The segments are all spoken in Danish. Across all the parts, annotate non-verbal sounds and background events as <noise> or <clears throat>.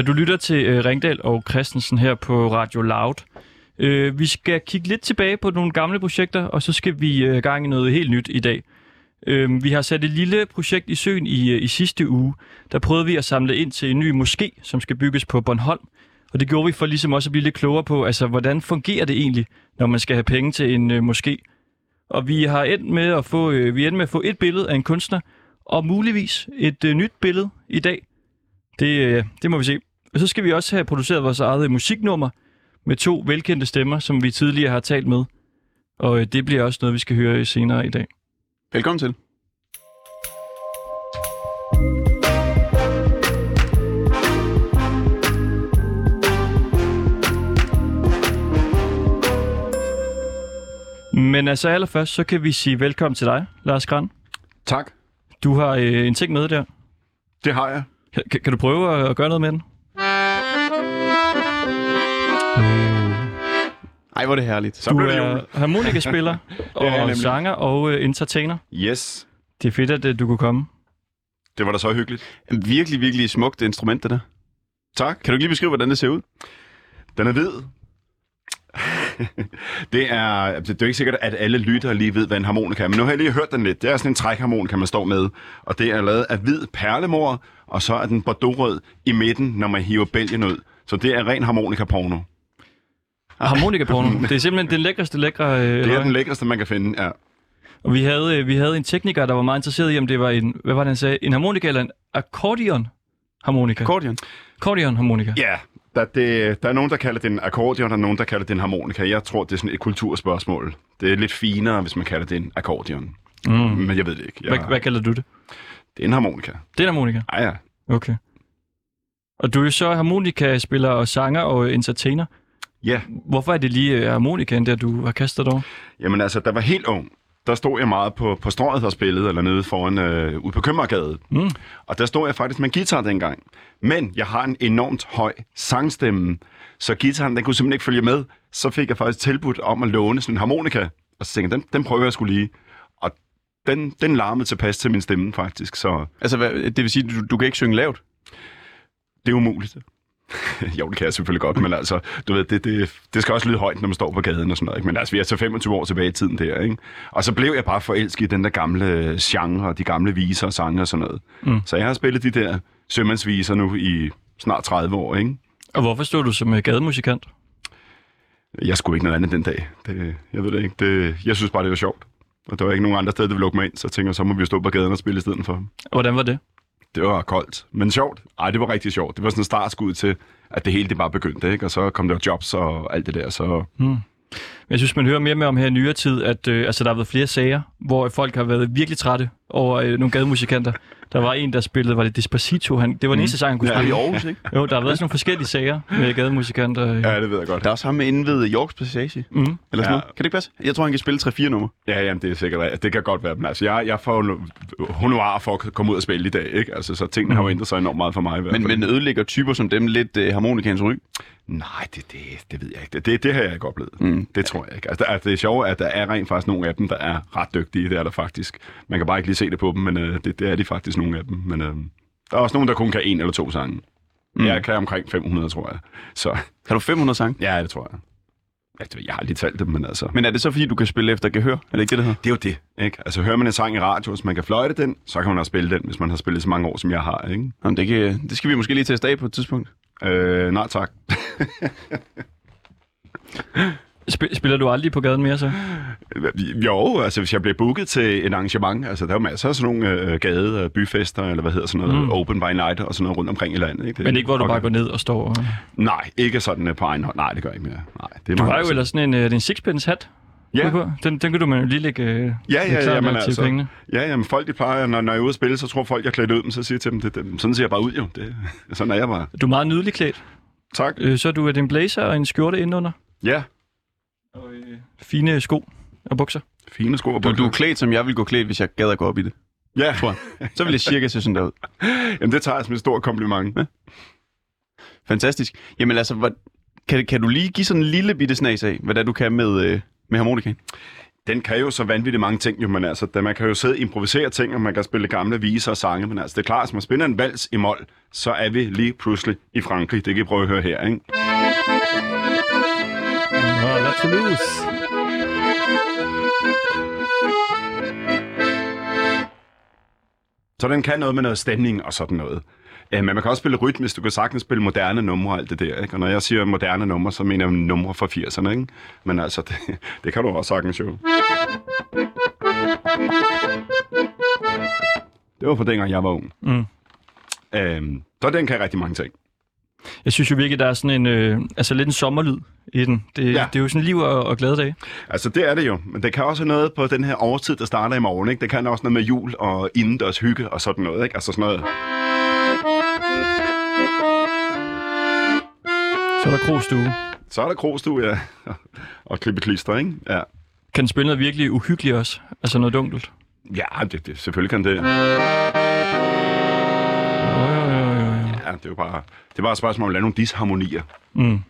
Ja, du lytter til øh, Ringdal og Christensen her på Radio Loud. Øh, vi skal kigge lidt tilbage på nogle gamle projekter, og så skal vi øh, gang i noget helt nyt i dag. Øh, vi har sat et lille projekt i søen i, øh, i sidste uge. Der prøvede vi at samle ind til en ny moské, som skal bygges på Bornholm. Og det gjorde vi for ligesom også at blive lidt klogere på, altså hvordan fungerer det egentlig, når man skal have penge til en øh, moské. Og vi har endt med at få, øh, vi endte med at få et billede af en kunstner, og muligvis et øh, nyt billede i dag. Det, øh, det må vi se. Og så skal vi også have produceret vores eget musiknummer med to velkendte stemmer, som vi tidligere har talt med. Og øh, det bliver også noget, vi skal høre senere i dag. Velkommen til. Men altså allerførst, så kan vi sige velkommen til dig, Lars Gran. Tak. Du har øh, en ting med der. Det har jeg. Kan, kan- kan du prøve at, at gøre noget med den? Ej, hvor er det herligt. Så Du blev det er jul. harmonikaspiller <laughs> er jeg og sanger og øh, entertainer. Yes. Det er fedt, at øh, du kunne komme. Det var da så hyggeligt. Virkelig, virkelig smukt instrument, det der. Tak. Kan du ikke lige beskrive, hvordan det ser ud? Den er hvid. <laughs> det er, altså, det er jo ikke sikkert, at alle lyttere lige ved, hvad en harmonika er, men nu har jeg lige hørt den lidt. Det er sådan en trækharmonika, man står med, og det er lavet af hvid perlemor, og så er den bordeauxrød i midten, når man hiver bælgen ud. Så det er ren harmonikaporno. <laughs> Harmonikaporno. det er simpelthen den lækreste lækre... Øh, Det er den lækreste, man kan finde. Ja. Og vi havde, øh, vi havde en tekniker, der var meget interesseret i, om det var en, hvad var det, han sagde, en harmonika eller en accordion harmonika. Accordion. Accordion harmonika. Ja, der, det, der er nogen, der kalder det en akkordeon, og nogen, der kalder det en harmonika. Jeg tror, det er sådan et kulturspørgsmål. Det er lidt finere, hvis man kalder det en akkordeon. Mm. Men jeg ved det ikke. Jeg, Hvad, hvad kalder du det? Det er en harmonika. Det er en harmonika. Ja, ja. Okay. Og du er jo så harmonikaspiller og sanger og entertainer. Ja, Hvorfor er det lige øh, harmonikaen, der du har kastet over? jamen altså, der var helt ung. Der stod jeg meget på, på strøget og spillede, eller nede foran, øh, ude på Købmagergade. Mm. Og der stod jeg faktisk med guitar dengang. Men jeg har en enormt høj sangstemme, så guitaren den kunne simpelthen ikke følge med. Så fik jeg faktisk tilbudt om at låne sådan en harmonika. Og så tænkte jeg, den, den prøver jeg skulle lige. Og den, den larmede tilpas til min stemme faktisk, så Altså, hvad, det vil sige, du, du kan ikke synge lavt? det er umuligt. <laughs> jo, det kan jeg selvfølgelig godt, men altså, du ved, det, det, det skal også lyde højt, når man står på gaden og sådan noget. Ikke? Men altså, vi er så 25 år tilbage i tiden der, ikke? Og så blev jeg bare forelsket i den der gamle genre, de gamle viser og sange og sådan noget. Mm. Så jeg har spillet de der sømandsviser nu i snart 30 år, ikke? Og hvorfor stod du som gademusikant? Jeg skulle ikke noget andet den dag. Det, jeg ved det ikke. Det, jeg synes bare, det var sjovt. Og der var ikke nogen andre steder, der ville lukke mig ind, så jeg tænkte, så må vi jo stå på gaden og spille i stedet for. Og hvordan var det? Det var koldt, men sjovt. Ej, det var rigtig sjovt. Det var sådan en startskud til, at det hele det bare begyndte, ikke? Og så kom der jobs og alt det der, så... Hmm. Jeg synes, man hører mere med om her i nyere tid, at øh, altså, der har været flere sager, hvor folk har været virkelig trætte over øh, nogle gademusikanter. Der var en, der spillede, var det Despacito? Han, det var den eneste sang, han kunne Ja, spille. I Aarhus, ikke? Jo, der har været sådan nogle forskellige sager med gademusikanter. Ja, det ved jeg godt. Der er også ham med inde ved Yorks Passage. Mm. Eller sådan Ja. noget. Kan det ikke passe? Jeg tror, han kan spille 3-4 numre. Ja, jamen, det er sikkert rigtigt. Det kan godt være. Men altså, jeg, jeg får honorar for at komme ud og spille i dag, ikke? Altså, så tingene har jo ændret sig enormt meget for mig. i hvert Men, fald. men ødelægger typer som dem lidt øh, harmonikans ryg. Nej, det, det, det ved jeg ikke. Det, det, det har jeg ikke oplevet. Mm. Det tror jeg ikke. Altså, der, er- det er sjovt, at der er rent faktisk nogle af dem, der er ret dygtige. Det er der faktisk. Man kan bare ikke lige se det på dem, men øh, det, det er de faktisk nogle af dem. Men øh, der er også nogen, der kun kan en eller to sange. Mm. Jeg kan omkring 500, tror jeg. Så <laughs> Har du 500 sange? ja, det tror jeg. Altså, jeg har lige talt dem, men altså... Men er det så, fordi du kan spille efter gehør? Er det ikke det, det hedder? Det er jo det, ikke? Altså, hører man en sang i radio, hvis man kan fløjte den, så kan man også spille den, hvis man har spillet så mange år, som jeg har, ikke? Jamen, det, kan, det skal vi måske lige teste af på et tidspunkt. Øh, nej tak. Sp- spiller du aldrig på gaden mere så? <laughs> jo, altså hvis jeg bliver booket til et arrangement, altså der er jo masser af sådan nogle øh, gade- og byfester, eller hvad hedder sådan noget, Mm. open by night og sådan noget rundt omkring i landet. Ikke? Det, Men ikke, hvor du okay. bare går ned og står og... Nej, ikke sådan øh, på egen hånd. Nej, det gør jeg ikke mere. Nej, det er Du har jo ellers sådan en, øh, en sixpence hat. Ja, På. Den, den kan du jo lige lægge øh, ja, ja, klar ja, men til altså, pengene. ja, jamen, folk de plejer, når, når jeg er ude at spille, så tror folk, jeg er klædt ud, men så siger jeg til dem, det, det, sådan ser jeg bare ud jo. Det, <laughs> sådan er jeg bare. Du er meget nydelig klædt. Tak. Øh, så er du en blazer og en skjorte indenunder. Ja, Og øh, fine sko og bukser. fine sko og Du, du er bukser. klædt, som jeg ville gå klædt, hvis jeg gad at gå op i det. Ja, Tror jeg. Så ville jeg cirka se sådan der ud. <laughs> jamen, det tager jeg som et stort kompliment. Fantastisk. Jamen altså, hvad, kan, kan du lige give sådan en lille bitte snas af, hvad det er, du kan med, øh, med harmonikaen? Den kan jo så vanvittigt mange ting, jo, men altså, da man kan jo sidde og improvisere ting, og man kan spille gamle viser og sange, men altså, det er klart, at hvis man spiller en vals i mol, så er vi lige pludselig i Frankrig. Det kan I prøve at høre her, ikke? Nå, lad Toulouse. Så den kan noget med noget stemning og sådan noget. Øh, Men man kan også spille rytmisk, du kan sagtens spille moderne numre og alt det der. Ikke? Og når jeg siger moderne numre, så mener jeg numre fra 80'erne. Ikke? Men altså, <laughs> det, det kan du også sagtens jo. Det var for dengang jeg var ung. Mm. Øhm, så den kan rigtig mange ting. Jeg synes jo virkelig, der er sådan en, øh, altså lidt en sommerlyd i den. Det, Ja. det er jo sådan liv og, og glade dage. Altså, det er det jo. Men det kan også have noget på den her årstid, der starter i morgen. Ikke? Det kan også noget med jul og indendørs hygge og sådan noget. Ikke? Altså sådan noget. Så er der krogstue. Så er der krogstue, ja. <laughs> og klippe klister, ikke? Ja. Kan den spille noget virkelig uhyggeligt også? Altså noget dunkelt? Ja, det, det, selvfølgelig kan det. Jo, jo, jo, jo, jo. Ja, det er jo bare, det er bare et spørgsmål om at lave nogle disharmonier. Mm. Men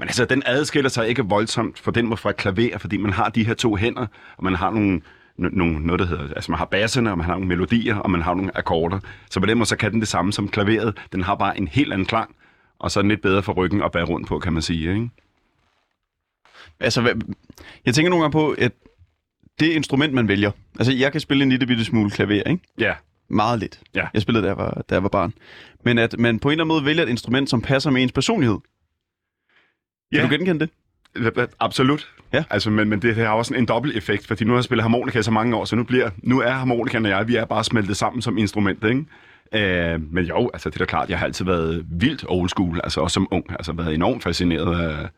altså, den adskiller sig ikke voldsomt for den fra et klaver, fordi man har de her to hænder, og man har nogle, no- nogle noget, der hedder, altså man har basserne, og man har nogle melodier, og man har nogle akkorder. Så på den måde, så kan den det samme som klaveret. Den har bare en helt anden klang, og så lidt bedre for ryggen at bære rundt på, kan man sige, ikke? Altså, hvad, jeg tænker nogle gange på, at det instrument, man vælger... Altså, jeg kan spille en lille bitte smule klaver, ikke? Ja, Meget lidt. Ja. Jeg spillede, da jeg, var, da jeg var barn. Men at man på en eller anden måde vælger et instrument, som passer med ens personlighed. Kan Ja. du genkende det? Absolut. Ja. Altså, men, men det har også en, en dobbelt effekt, fordi nu har jeg spillet harmonika i så mange år, så nu, bliver, nu er harmonikaen og jeg, vi er bare smeltet sammen som instrument, ikke? Øh, men jo, altså det er da klart, jeg har altid været vildt old school, altså også som ung, altså været enormt fascineret af,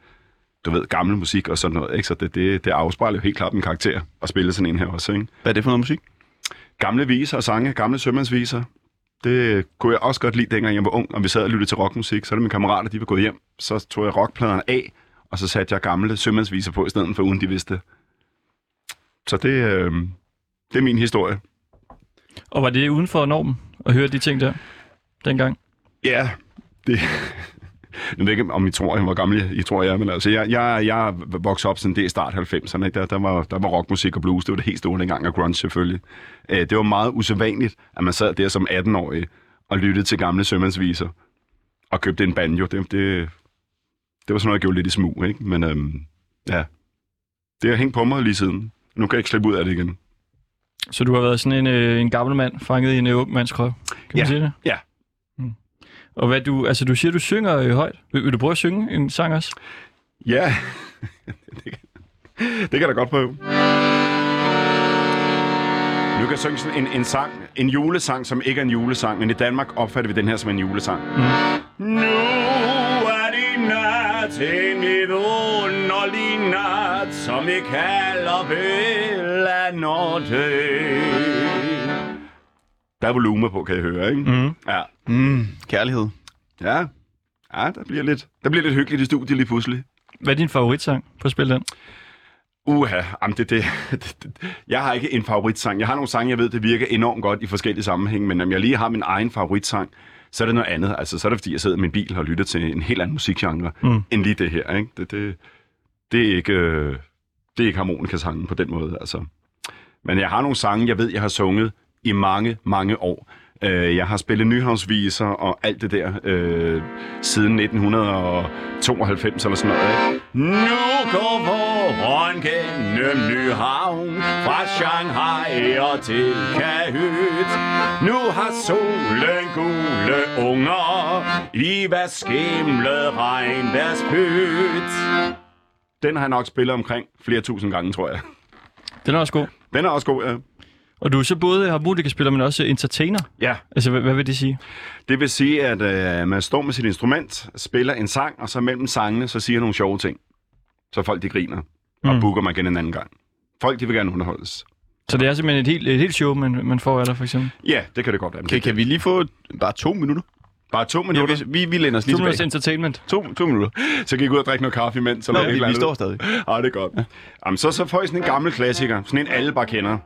du ved, gammel musik og sådan noget, ikke? Så det, det, det afspejler jo helt klart min karakter at spille sådan en her også, ikke? Hvad er det for noget musik? Gamle viser og sange, gamle sømandsviser, det kunne jeg også godt lide, dengang jeg var ung, og vi sad og lyttede til rockmusik. Så er det mine kammerater, de var gået hjem. Så tog jeg rockpladerne af, og så satte jeg gamle sømandsviser på, i stedet for uden de vidste det. Så det, øh, det er min historie. Og var det uden for normen at høre de ting der dengang? Ja, det... Jeg ved ikke, om I tror, hvor gammel I tror, jeg er, men altså, jeg, jeg, jeg voksede op sådan det i start 90'erne. Ikke? Der, der, var, der var rockmusik og blues, det var det helt store dengang, og grunge selvfølgelig. Øh, det var meget usædvanligt, at man sad der som 18-årig og lyttede til gamle sømandsviser og købte en banjo. Det, det, det var sådan noget, jeg gjorde lidt i smug, ikke? Men øhm, ja, det har hængt på mig lige siden. Nu kan jeg ikke slippe ud af det igen. Så du har været sådan en, øh, en gammel mand, fanget i en øh, ung mands krop. Kan Ja. man sige det? Ja. Mm. Og hvad du, altså du siger, du synger øh, højt. Vil, vil, du prøve at synge en sang også? Ja, det, kan, det kan jeg da godt prøve. Nu kan jeg synge sådan en, en sang, en julesang, som ikke er en julesang, men i Danmark opfatter vi den her som en julesang. Mm. Nu nat, en vidunderlig nat, som vi kalder Velanotte. Der er volume på, kan jeg høre, ikke? Mm. Ja. Mm, kærlighed. Ja. Ja, der bliver lidt, der bliver lidt hyggeligt i studiet lige pludselig. Hvad er din favoritsang på at spille den? Uha, jamen det, det, det, <laughs> det, jeg har ikke en favoritsang. Jeg har nogle sange, jeg ved, det virker enormt godt i forskellige sammenhænge, men om jeg lige har min egen favoritsang, så er det noget andet. Altså, så er det, fordi jeg sidder i min bil og lytter til en helt anden musikgenre, Mm. end lige det her. Ikke? Det, det, det, er ikke, øh, det er ikke harmonikasangen på den måde. Altså. Men jeg har nogle sange, jeg ved, jeg har sunget i mange, mange år. Øh, Jeg har spillet nyhavnsviser og alt det der øh, siden 1992 eller sådan noget. Ikke? Nu går våren gennem Nyhavn Fra Shanghai og til Kahyt Nu har solen gule unger I hvad skimlet regnværspyt Den har jeg nok spillet omkring flere tusind gange, tror jeg. Den er også god. Den er også god, ja. Og du er så både harmonikaspiller, men også entertainer. Ja, Altså, hvad, hvad vil det sige? det vil sige, at øh, man står med sit instrument, spiller en sang, og så mellem sangene, så siger nogle sjove ting. Så folk de griner, og Mm. booker mig igen en anden gang. Folk de vil gerne underholdes. Så det er simpelthen et helt, et helt show, man, man får af dig, for eksempel. Ja, det kan det godt være. Kan, det- kan vi lige få bare to minutter? Bare to Ja, minutter, vi, vi, vi læner os lige To tilbage. entertainment. To, to minutter. så kan I gå ud og drikke noget kaffe imens. Så Nå, vi, vi står stadig. Ja, det er godt. Ja. Jamen, så, så får I sådan en gammel klassiker. Sådan en, alle bare kender.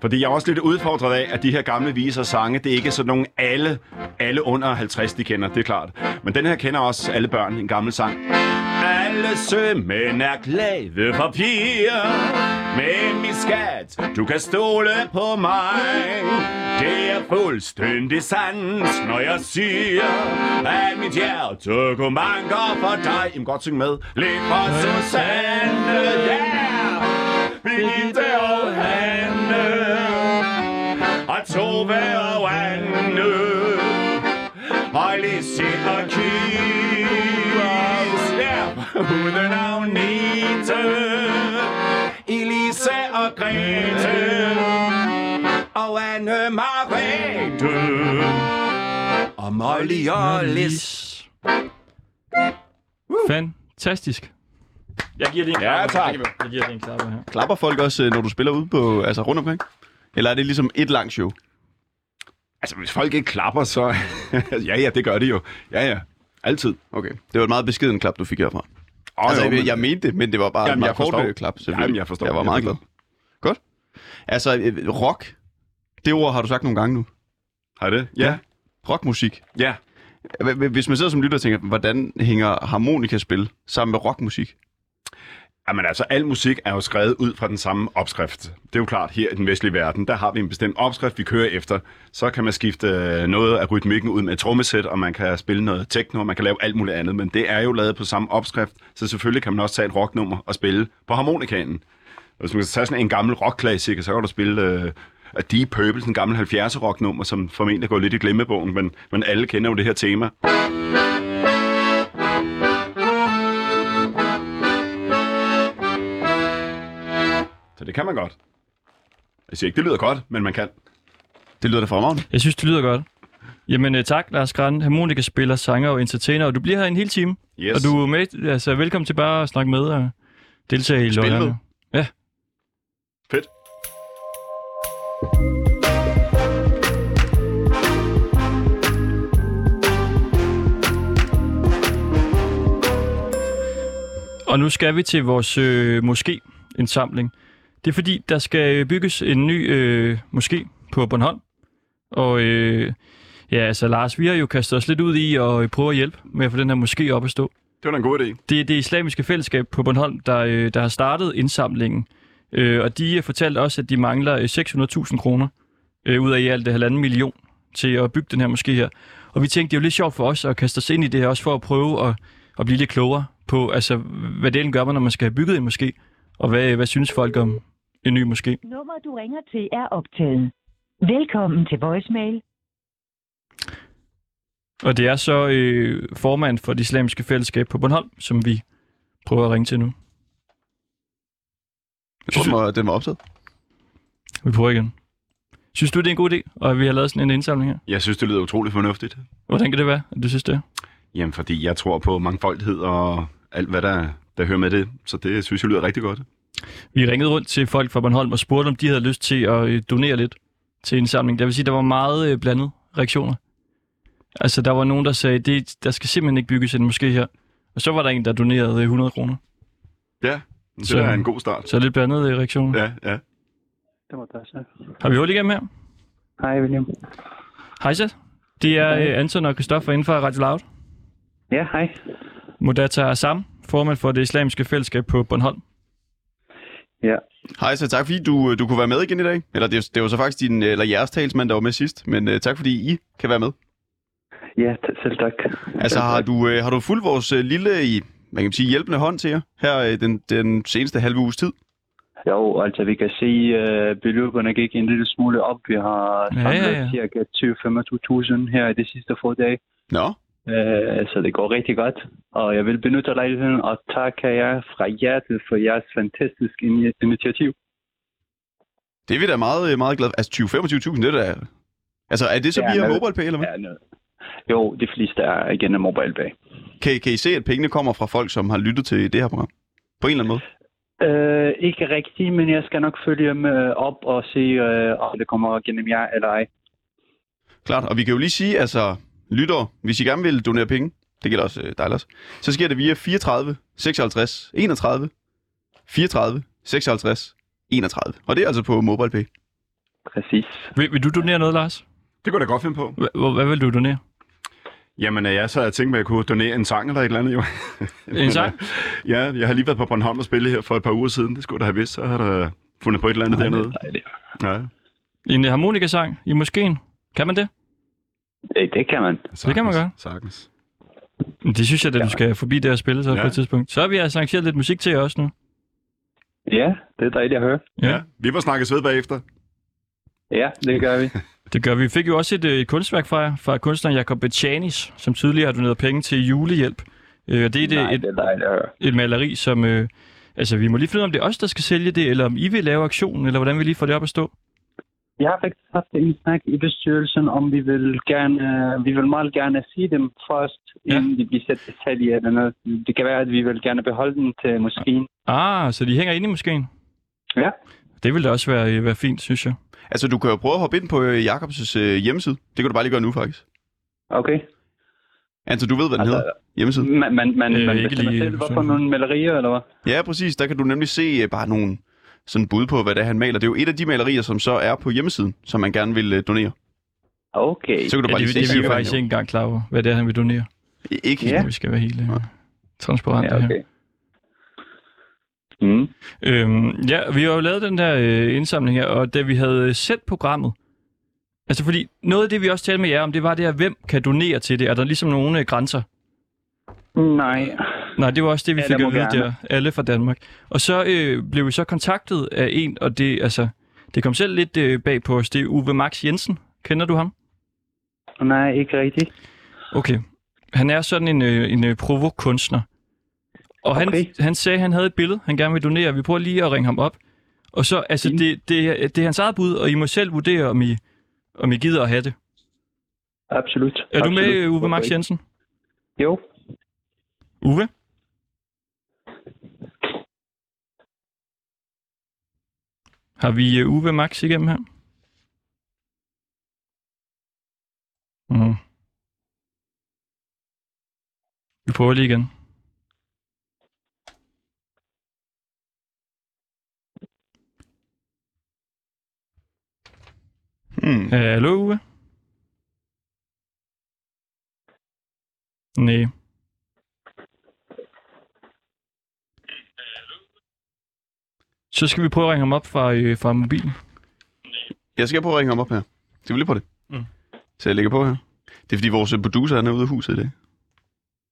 Fordi jeg er også lidt udfordret af, at de her gamle viser og sange, det er ikke sådan nogle alle, alle under 50, de kender, det er klart. Men den her kender også alle børn, en gammel sang. Alle sømænd er glade papir. Men min skat, du kan stole på mig. Det er fuldstændig sandt, når jeg siger, at mit hjerte går manker for dig. Jamen godt synge med. Lidt for Susanne, yeah! Birgitte og Hanne, og Tove og Anne, og Lissi og Kim. Agnete, Elise og Grete, og Anne Margrethe, og Molly og Lis. Fantastisk. Jeg giver lige en Ja, klapper. tak. Jeg giver lige en klapper her. Klapper folk også, øh, når du spiller ude på, altså rundt omkring? Eller er det ligesom et langt show? Altså, hvis folk ikke klapper, så... <laughs> ja, ja, det gør de jo. Ja, ja. Altid. Okay. Det var et meget beskeden klap, du fik herfra. Oh, altså, jeg, jeg mente det, men det var bare Jamen, et meget jeg klap, selvfølgelig. Jamen, jeg forstår. Jeg var Jeg meget forstår. glad. Godt. Altså, øh, rock, det ord har du sagt nogle gange nu. Har det? Ja. Rockmusik. Ja. H- h- Hvis man sidder som lytter og tænker, hvordan hænger harmonikaspil sammen med rockmusik? Jamen altså, al musik er jo skrevet ud fra den samme opskrift. Det er jo klart, her i den vestlige verden, der har vi en bestemt opskrift, vi kører efter. Så kan man skifte øh, noget af rytmikken ud med et trommesæt, og man kan spille noget techno, og man kan lave alt muligt andet. Men det er jo lavet på samme opskrift, så selvfølgelig kan man også tage et rocknummer og spille på harmonikanen. Hvis man kan tage sådan en gammel rockklassiker, så kan du spille øh, Deep Purple, sådan en gammel 70'er rocknummer, som formentlig går lidt i glemmebogen, men, men alle kender jo det her tema. Det kan man godt. Jeg siger ikke, det lyder godt, men man kan. Det lyder da fremragende. Jeg synes, det lyder godt. Jamen uh, tak, Lars Gran, harmonikaspiller, sanger og entertainer, og du bliver her en hel time. Yes. Og du er med, altså velkommen til bare at snakke med og deltage i løgnerne. Ja. Fedt. Og nu skal vi til vores øh, moské-indsamling. Det er fordi, der skal bygges en ny øh, moské på Bornholm. Og øh, ja, altså Lars, vi har jo kastet os lidt ud i at øh, prøve at hjælpe med at få den her moské op at stå. Det var da en god idé. Det er det islamiske fællesskab på Bornholm, der, øh, der har startet indsamlingen. Øh, og de har fortalt os, at de mangler øh, 600.000 kroner øh, ud af i alt det halvanden million til at bygge den her moské her. Og vi tænkte, det er jo lidt sjovt for os at kaste os ind i det her, også for at prøve at, at blive lidt klogere på, altså, hvad delen gør man, når man skal have bygget en moské, og hvad, hvad synes folk om en ny moské? Nummer, du ringer til, er optaget. Velkommen til voicemail. Og det er så øh, formand for det islamiske fællesskab på Bornholm, som vi prøver at ringe til nu. Jeg tror, den var, den var optaget. Vi prøver igen. Synes du, det er en god idé, og vi har lavet sådan en indsamling her? Jeg synes, det lyder utroligt fornuftigt. Hvordan kan det være, at du synes det? Jamen, fordi jeg tror på mangfoldighed og alt, hvad der, der hører med det. Så det synes jeg lyder rigtig godt. Vi ringede rundt til folk fra Bornholm og spurgte, om de havde lyst til at øh, donere lidt til indsamlingen. Det vil sige, der var meget øh, blandet reaktioner. Altså, der var nogen, der sagde, det, der skal simpelthen ikke bygges en måske her. Og så var der en, der donerede øh, 100 kroner. Ja, det Så- er en god start. Så lidt blandet øh, reaktioner. Ja. Ja. Det var der så. Har vi hul igennem her? Hej, William. Hej så. Det er øh, Anton og Christoffer inden for Radio Loud. Ja, hej. Modata Sam, formand for det islamiske fællesskab på Bornholm. Ja, Hej, så tak fordi du, du kunne være med igen i dag. Eller det, det var så faktisk din, eller jeres talsmand, der var med sidst. Men uh, tak fordi I kan være med. ja t- selv tak. Altså har du, uh, har du fulgt vores uh, lille i, hvad kan man sige, hjælpende hånd til jer her uh, den, den seneste halve uges tid? Jo, altså vi kan se, at beløberne gik en lille smule op. Vi har Ja, samlet ja, ja. cirka 20-25.000 her i de sidste få dage. Nå, Uh, så det går rigtig godt. Og jeg vil benytte lejligheden og takke jer fra hjertet for jeres fantastiske ini- initiativ. det er vi da meget, øh, meget glade for. Altså 20-25.000, det er da... Altså er det så Ja, via MobilePay, eller hvad? Ja, noget. Jo, de fleste er igennem MobilePay. Kan, I- kan I se, at pengene kommer fra folk, som har lyttet til det her program? På en eller anden måde? Uh, ikke rigtigt, men jeg skal nok følge med op og se, uh, om det kommer gennem jer eller ej. Klart, og vi kan jo lige sige, altså, lytter, hvis I gerne vil donere penge, det gælder også øh, dig, Lars, så sker det via 34 56 31 34 56 31. Og det er altså på MobilePay. Præcis. Vil, vil du donere noget, Lars? Det kunne jeg da godt finde på. Hvad, hvad vil du donere? Jamen, øh, jeg så havde tænkt mig, at jeg kunne donere en sang eller et eller andet, jo. <laughs> En sang? <laughs> ja, jeg har lige været på Bornholm og spille her for et par uger siden. Det skulle jeg da have vidst. Så har der fundet på et eller andet Nej, det er dernede. dejligt. Ja. En harmonikasang i moskeen. Kan man det? Det, det kan man. Det kan man gøre. Sagtens. Det synes jeg, at du skal forbi det og spille så ja. På et tidspunkt. Så har vi altså arrangeret lidt musik til jer også nu. Ja, det er dejligt at høre. Ja. Ja. Vi var snakkes ved bagefter. Ja, det gør vi. <laughs> Det gør vi. Vi fik jo også et, øh, et kunstværk fra jer, fra kunstneren Jakob Bechanis, som tidligere har doneret penge til julehjælp. Øh, og det er det, Nej, et, det er dejligt at høre. et maleri, som... Øh, altså, vi må lige finde ud af, om det er os, der skal sælge det, eller om I vil lave aktionen, eller hvordan vi lige får det op at stå. Jeg har faktisk haft en snak i bestyrelsen, om vi vil gerne, vi vil meget gerne sige dem først, Ja. inden de bliver sat til salg i eller noget. Det kan være, at vi vil gerne beholde den til moskeen. Ah, så de hænger inde i moskeen. Ja. Det ville da også være, være fint, synes jeg. Altså, du kan jo prøve at hoppe ind på øh, Jacobs øh, hjemmeside. Det kan du bare lige gøre nu, faktisk. Okay. Altså, du ved, hvad den Altså, hedder? Hjemmeside. Man, man, man, Øh, man ikke bestemmer lige selv, hvorfor nogle malerier, eller hvad? Ja, præcis. Der kan du nemlig se øh, bare nogle sådan bud på, hvad det er, han maler. Det er jo et af de malerier, som så er på hjemmesiden, som man gerne vil øh, donere. Okay. Så kan du Ja, bare det, lige se, det, det er vi faktisk ikke engang klar over, hvad det er, han vil donere. Ikke Ja. Vi skal være helt øh, transparente Ja, her. okay. Mm. Øhm, ja, vi har jo lavet den der øh, indsamling her, og da vi havde øh, sendt programmet, altså fordi noget af det, vi også talte med jer om, det var det her, hvem kan donere til det? Er der ligesom nogle øh, grænser? Nej. Nej, det var også det, vi Alle fik at vide gerne. der, alle fra Danmark. Og så øh, blev vi så kontaktet af en, og det, altså, det kom selv lidt øh, bag på os, det er Uwe Max Jensen. Kender du ham? Nej, ikke rigtigt. Okay. Han er sådan en, øh, en øh, provokunstner. Og han, Okay. han sagde, at han havde et billede, han gerne vil donere. Vi prøver lige at ringe ham op. Og så, altså, det, det, det er hans eget bud, og I må selv vurdere, om I, om I gider at have det. Absolut. Er du Absolut. med, øh, Uwe Max. Jensen? Jo. Uwe? Har vi uh, Uwe Max igennem her? Mm. Vi prøver lige igen. Hmm. Hallo, Uwe? Nej. Så skal vi prøve at ringe ham op fra, øh, fra mobilen. Jeg skal prøve at ringe ham op her. Skal vi lige på det? Mm. Så jeg lægger på her. Det er fordi vores producer han er ude af huset i dag.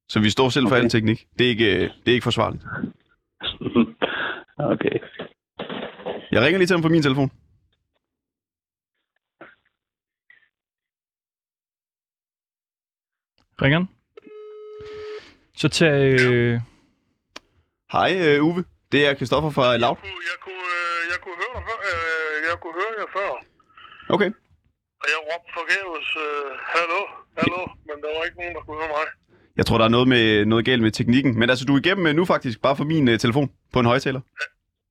Så vi står selv for Okay. al teknik. Det er ikke, øh, det er ikke forsvarligt. <laughs> okay. Jeg ringer lige til ham på min telefon. Ringer han? Så tag... Øh, Hej øh, Uwe. Det er Christoffer fra Loud. kunne, jeg, kunne, øh, jeg kunne høre dig før, øh, jeg kunne høre jer før, Okay. og jeg råbte forgæves, øh, hallo, hallo, men der var ikke nogen, der kunne høre mig. Jeg tror, der er noget, med, noget galt med teknikken. Men altså, du er igennem øh, nu faktisk, bare for min øh, telefon på en højtaler.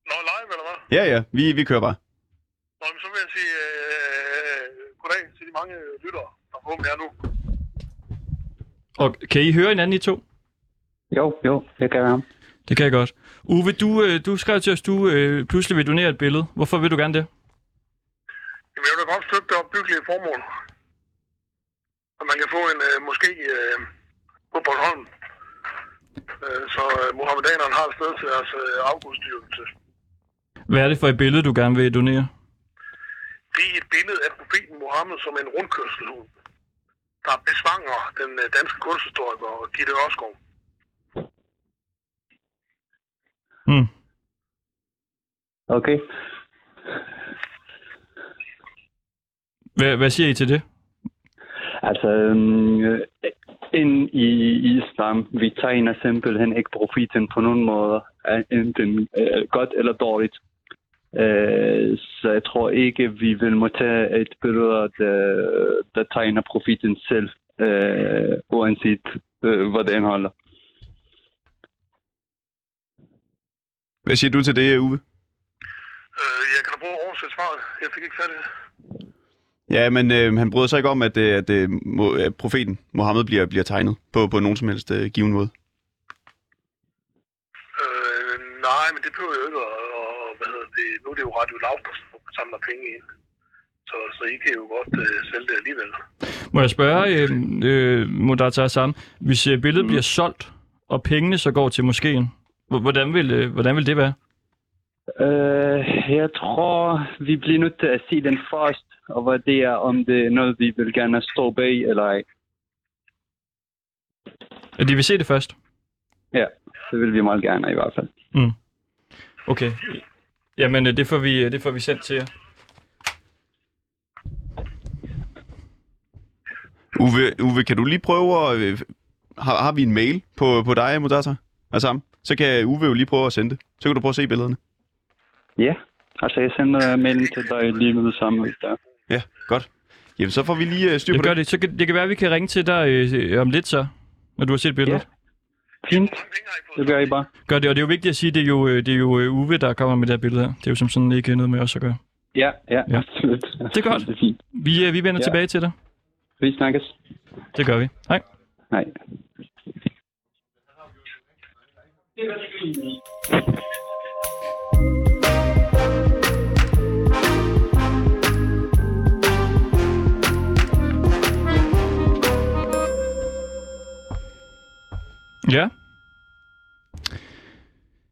Nå, live eller hvad? Ja, ja. Vi, vi kører bare. Nå, men så vil jeg sige øh, goddag til de mange lyttere, der forhåbentlig er nu. og kan I høre hinanden i to? Jo, jo, det kan være. Det kan jeg godt. Uwe, du, øh, du skrev til os, du øh, pludselig vil donere et billede. Hvorfor vil du gerne det? Jamen, jeg vil da godt støtte det opbyggelige formål. Og man kan få en øh, måske øh, på Bornholm. Øh, så øh, muhammedanerne har et sted til deres øh, afgudstyrkelse. Hvad er det for et billede, du gerne vil donere? Det er et billede af profeten Mohammed som en rundkørselhund, der besvanger den øh, danske kunsthistoriker Gitte Ørskov. Hmm. Okay. Hvad, hvad siger I til det? Altså, øhm, ind i islam, vi tegner simpelthen ikke profiten på nogen måder, øh, enten øh, godt eller dårligt. Øh, så jeg tror ikke, vi vil må tage et billede, der, der tegner profiten selv, øh, uanset øh, hvad det indeholder. Hvad siger du til det, Uwe? Øh, jeg kan da prøve at oversætte svaret. Jeg fik ikke fat i det. Ja, men øh, han bryder sig ikke om, at, øh, at, øh, må, at profeten Mohammed bliver, bliver tegnet på, på nogen som helst øh, given måde. Øh, nej, men det behøver jo ikke. Og, og, hvad hedder det? Nu er det jo Radio Loud, der samler penge ind. Så, så I kan jo godt øh, sælge det alligevel. Må jeg spørge, øh, øh, Modata Sam, hvis øh, billedet mm. bliver solgt, og pengene så går til moskeen, hvordan vil, øh, hvordan vil det være? Øh, jeg tror, vi bliver nødt til at se den først, og hvad det er, om det er noget, vi vil gerne stå bag eller ej. Ja, De vil se det først. Ja, det vil vi meget gerne i hvert fald. Okay. Jamen, øh, det får vi, det får vi sendt til jer. Uwe, Uwe, kan du lige prøve at... øh, Har, har vi en mail på, på dig, Mutata? Altså, så kan Uwe jo lige prøve at sende det. Så kan du prøve at se billederne. Ja, altså jeg sender mailen til dig lige med det samme, hvis der. Ja, godt. Jamen, så får vi lige øh, styr Jeg på gør det. det. Så kan, det kan være, at vi kan ringe til dig øh, om lidt så, når du har set billedet. Ja. Fint, det gør I bare. Gør det, og det er jo vigtigt at sige, at det er jo, øh, det er jo øh, Uwe, der kommer med det her billede her. Det er jo som sådan ikke noget med os at gøre. Ja, ja, Ja. absolut. Det er godt. Det er fint. Vi, øh, vi vender Ja. tilbage til dig. Vi snakkes. Det gør vi. Hej. Ja.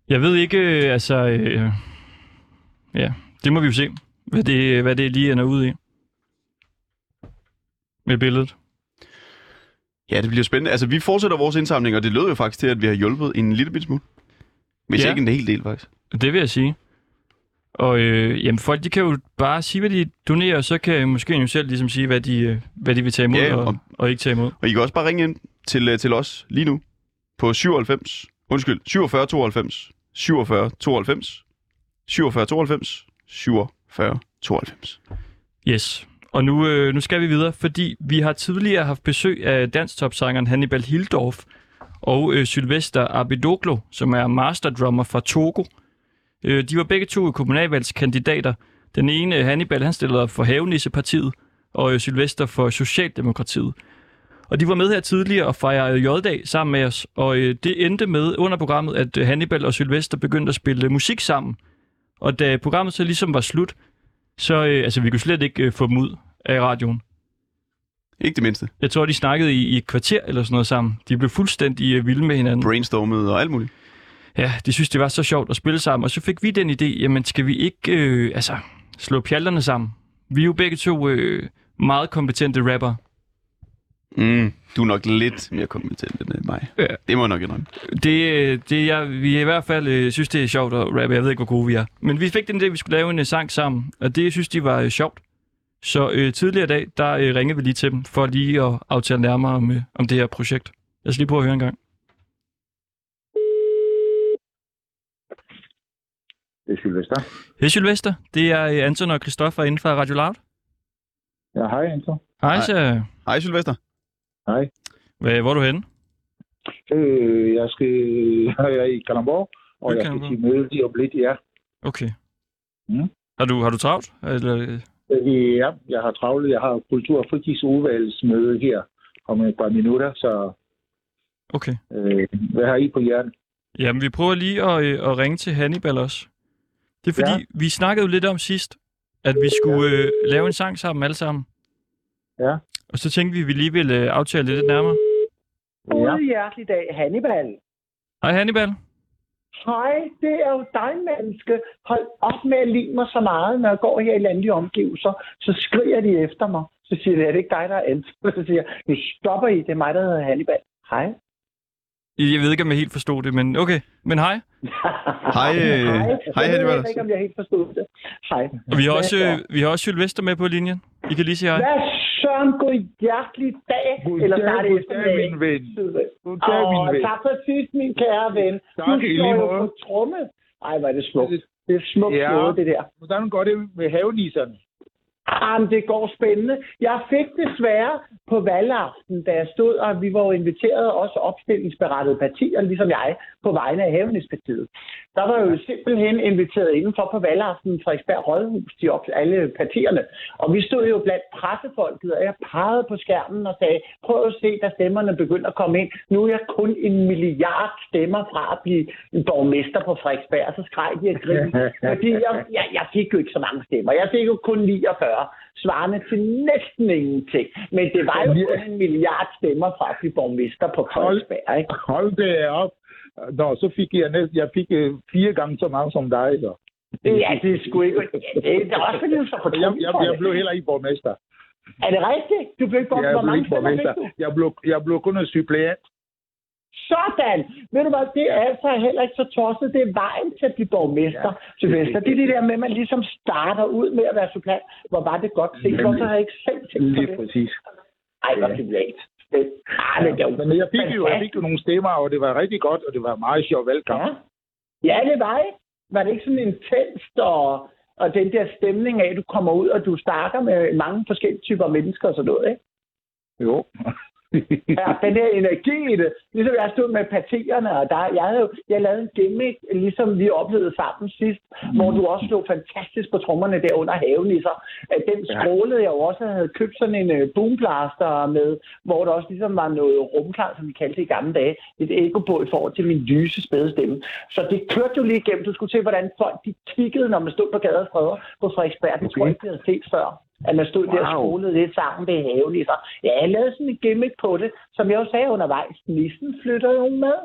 Jeg ved ikke, øh, altså... Øh, ja, det må vi jo se, hvad det, hvad det lige ender ud i. Med billedet. Ja, det bliver spændende. Altså, vi fortsætter vores indsamling, og det lød jo faktisk til, at vi har hjulpet en lille bit smule. Hvis Ja. ikke en hel del, faktisk. Det vil jeg sige. Og øh, jamen, folk de kan jo bare sige, hvad de donerer, og så kan måske jo selv ligesom sige, hvad de, øh, hvad de vil tage imod Ja, ja, og, og- og ikke tage imod. Og I kan også bare ringe ind til, øh, til os lige nu på 97, undskyld, 47 92, 47 92, 47 92, 47 92. Yes. Og nu, øh, nu skal vi videre, fordi vi har tidligere haft besøg af danstopsangeren Hannibal Hildorf og øh, Sylvester Abidoglo, som er masterdrummer fra Togo. Øh, de var begge to kommunalvalgskandidater. Den ene, øh, Hannibal, han stillede op for Havenissepartiet, og øh, Sylvester for Socialdemokratiet. Og de var med her tidligere og fejrede J-dag sammen med os, og øh, det endte med under programmet, at øh, Hannibal og Sylvester begyndte at spille musik sammen. Og da programmet så ligesom var slut, så øh, altså, vi kunne slet ikke øh, få dem ud af radioen. Ikke det mindste. Jeg tror, de snakkede i, i et kvarter eller sådan noget sammen. De blev fuldstændig øh, vilde med hinanden. Brainstormet og alt muligt. Ja, de synes, det var så sjovt at spille sammen. Og så fik vi den idé, jamen skal vi ikke øh, altså, slå pjalterne sammen? Vi er jo begge to øh, meget kompetente rapper. Mm, du er nok lidt mere kompetent end mig. Ja. Det må jeg nok indrømme. Det, øh, det jeg, vi i hvert fald øh, synes, det er sjovt at rappe. Jeg ved ikke, hvor gode vi er. Men vi fik den idé, at vi skulle lave en øh, sang sammen. Og det synes de var øh, sjovt. Så øh, tidligere i dag, der øh, ringede vi lige til dem, for lige at aftale nærmere om, øh, om det her projekt. Lad os lige prøve at høre en gang. Det er Sylvester. Hej Sylvester, det er øh, Anton og Christoffer inden for Radio Loud. Ja, hej Anton. Hej, Hej. Hej, Sylvester. Hej. Hvad, hvor er du henne? Øh, jeg skal <laughs> jeg er i Kalamborg, og jeg skal til møde lige om lidt, ja. Okay. Mm. Har, du, har du travlt? Eller, øh, Ja, jeg har travlt. Jeg har kultur- og fritidsudvalgsmøde her om et par minutter, så okay. øh, hvad har I på hjertet? Jamen, vi prøver lige at, øh, at ringe til Hannibal også. Det er fordi, ja. vi snakkede jo lidt om sidst, at vi skulle øh, lave en sang sammen alle sammen. Ja. Og så tænkte vi, at vi lige ville øh, aftale det lidt nærmere. God hjertelig dag, Hannibal. Hej Hannibal. Hej, det er jo dig, menneske. Hold op med at lide mig så meget, når jeg går her i landlige omgivelser. Så skriger de efter mig. Så siger de, er det ikke dig, der er ansvar? <laughs> Så siger jeg, nu stopper I, det er mig, der hedder Hannibal. Hej. Jeg ved ikke, om jeg helt forstod det, men okay. Men hej. <laughs> Hej, øh, hej, Jeg ved ikke, om jeg helt forstod det. Hej. Og vi har også, øh, vi har også Sylvester med på linjen. I kan lige sige hej. Hvad søren, god hjertelig dag. Goddag, Eller snart eftermiddag. min ven. Goddag, min ven. tak for sidst, min kære ven. Tak, du slår jo på tromme. Ej, hvor er det smukt. Det er smukt Ja. slået, det der. Hvordan går det med havenisserne? Jamen, det går spændende. Jeg fik desværre på valgaften, da jeg stod, og vi var jo inviteret også opstillingsberettede partier, ligesom jeg, på vegne af Hævnespartiet. Der var jo simpelthen inviteret indenfor på valgaften Frederiksberg Rådhus, de op, alle partierne. Og vi stod jo blandt pressefolket, og jeg pegede på skærmen og sagde, prøv at se, da stemmerne begynder at komme ind. Nu er jeg kun en milliard stemmer fra at blive borgmester på Frederiksberg. Så skreg de og grinede. <laughs> Fordi jeg, jeg, jeg fik jo ikke så mange stemmer. Jeg fik jo kun 49, svarende til næsten ingenting. Men det var jo kun en milliard stemmer fra blive borgmester på Frederiksberg. Ikke? Hold det op. Nå, så fik jeg næsten, jeg fik øh, fire gange så mange som dig, så. Ja, det er sgu ikke... Ja, det, er også fordi, du så på Jeg, jeg, jeg blev heller ikke borgmester. Er det rigtigt? Du blev ikke Jeg borgmester. Hvor blev ikke borgmester. Jeg blev, jeg blev kun en suppleant. Sådan! Ved du hvad, det er altså heller ikke så tosset. Det er vejen til at blive borgmester, ja, Sylvester. Det er det der med, at man ligesom starter ud med at være supplant. Hvor var det godt set. Hvorfor har jeg ikke selv tænkt på Lige det? præcis. Ej, hvor supplant. Det, ah, det jo Men jeg fik, jo, jeg fik jo nogle stemmer, og det var rigtig godt, og det var meget sjov valgkamp. Ja. ja, det var ikke. Var det ikke sådan intenst, og, og den der stemning af, at du kommer ud, og du snakker med mange forskellige typer mennesker og sådan noget, ikke? Jo. <laughs> Ja, den der energi i det. Ligesom jeg stod med partierne, og der, jeg, havde, jo- jeg lavede en gimmick, ligesom vi oplevede sammen sidst, mm. hvor du også slog fantastisk på trommerne der under haven i sig. Den Ja. strålede jeg jo også, jeg havde købt sådan en uh, boomblaster med, hvor der også ligesom var noget rumklar, som vi kaldte det i gamle dage, et på i forhold til min lyse spæde stemme. Så det kørte jo lige igennem. Du skulle se, hvordan folk de kiggede, når man stod på gader og stræder på Frederiksberg. Det tror jeg ikke, de havde set før. At man stod wow. der og Wow. spolede lidt sammen ved haven sig. Ja, jeg lavede sådan en gimmick på det, som jeg også sagde undervejs. Nissen flytter jo med.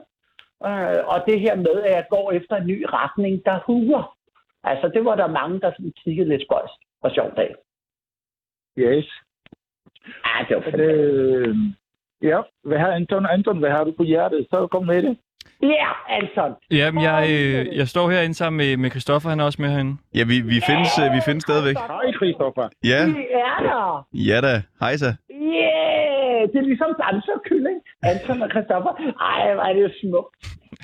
Øh, og det her med, at jeg går efter en ny retning, der huger. Altså, det var der mange, der sådan kiggede lidt spøjst og sjovt af. Yes. Ja, det var fantastisk. ja, hvad har Anton? Anton, hvad har du på hjertet? Så kom med det. Ja, Anton. Jamen, jeg, øh, jeg står herinde sammen med, med Christoffer, han er også med herinde. Ja, vi, vi, findes, øh, vi findes stadigvæk. Hej, Christopher. Ja, Vi er der. ja da. Hej så. Yeah! Det er ligesom danserkylling. Anton og Christoffer. Ej, hvor er det jo smukt.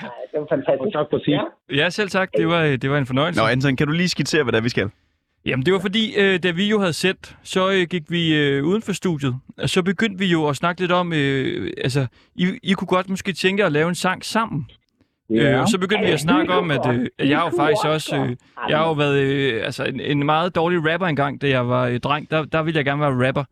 Ej, det var fantastisk. Og tak for sidst. Ja. Ja, selv tak. Det var, øh, det var en fornøjelse. Nå, Anton, kan du lige skitsere, hvad det er, vi skal? Jamen, det var fordi, øh, da vi jo havde sendt, så øh, gik vi øh, uden for studiet. Og så begyndte vi jo at snakke lidt om, øh, altså, I, I kunne godt måske tænke at lave en sang sammen. Ja. Øh, og så begyndte vi at snakke om, at, øh, jeg har jo faktisk også, øh, jeg har jo været øh, altså, en, en meget dårlig rapper engang, da jeg var øh, dreng. Der, der ville jeg gerne være rapper.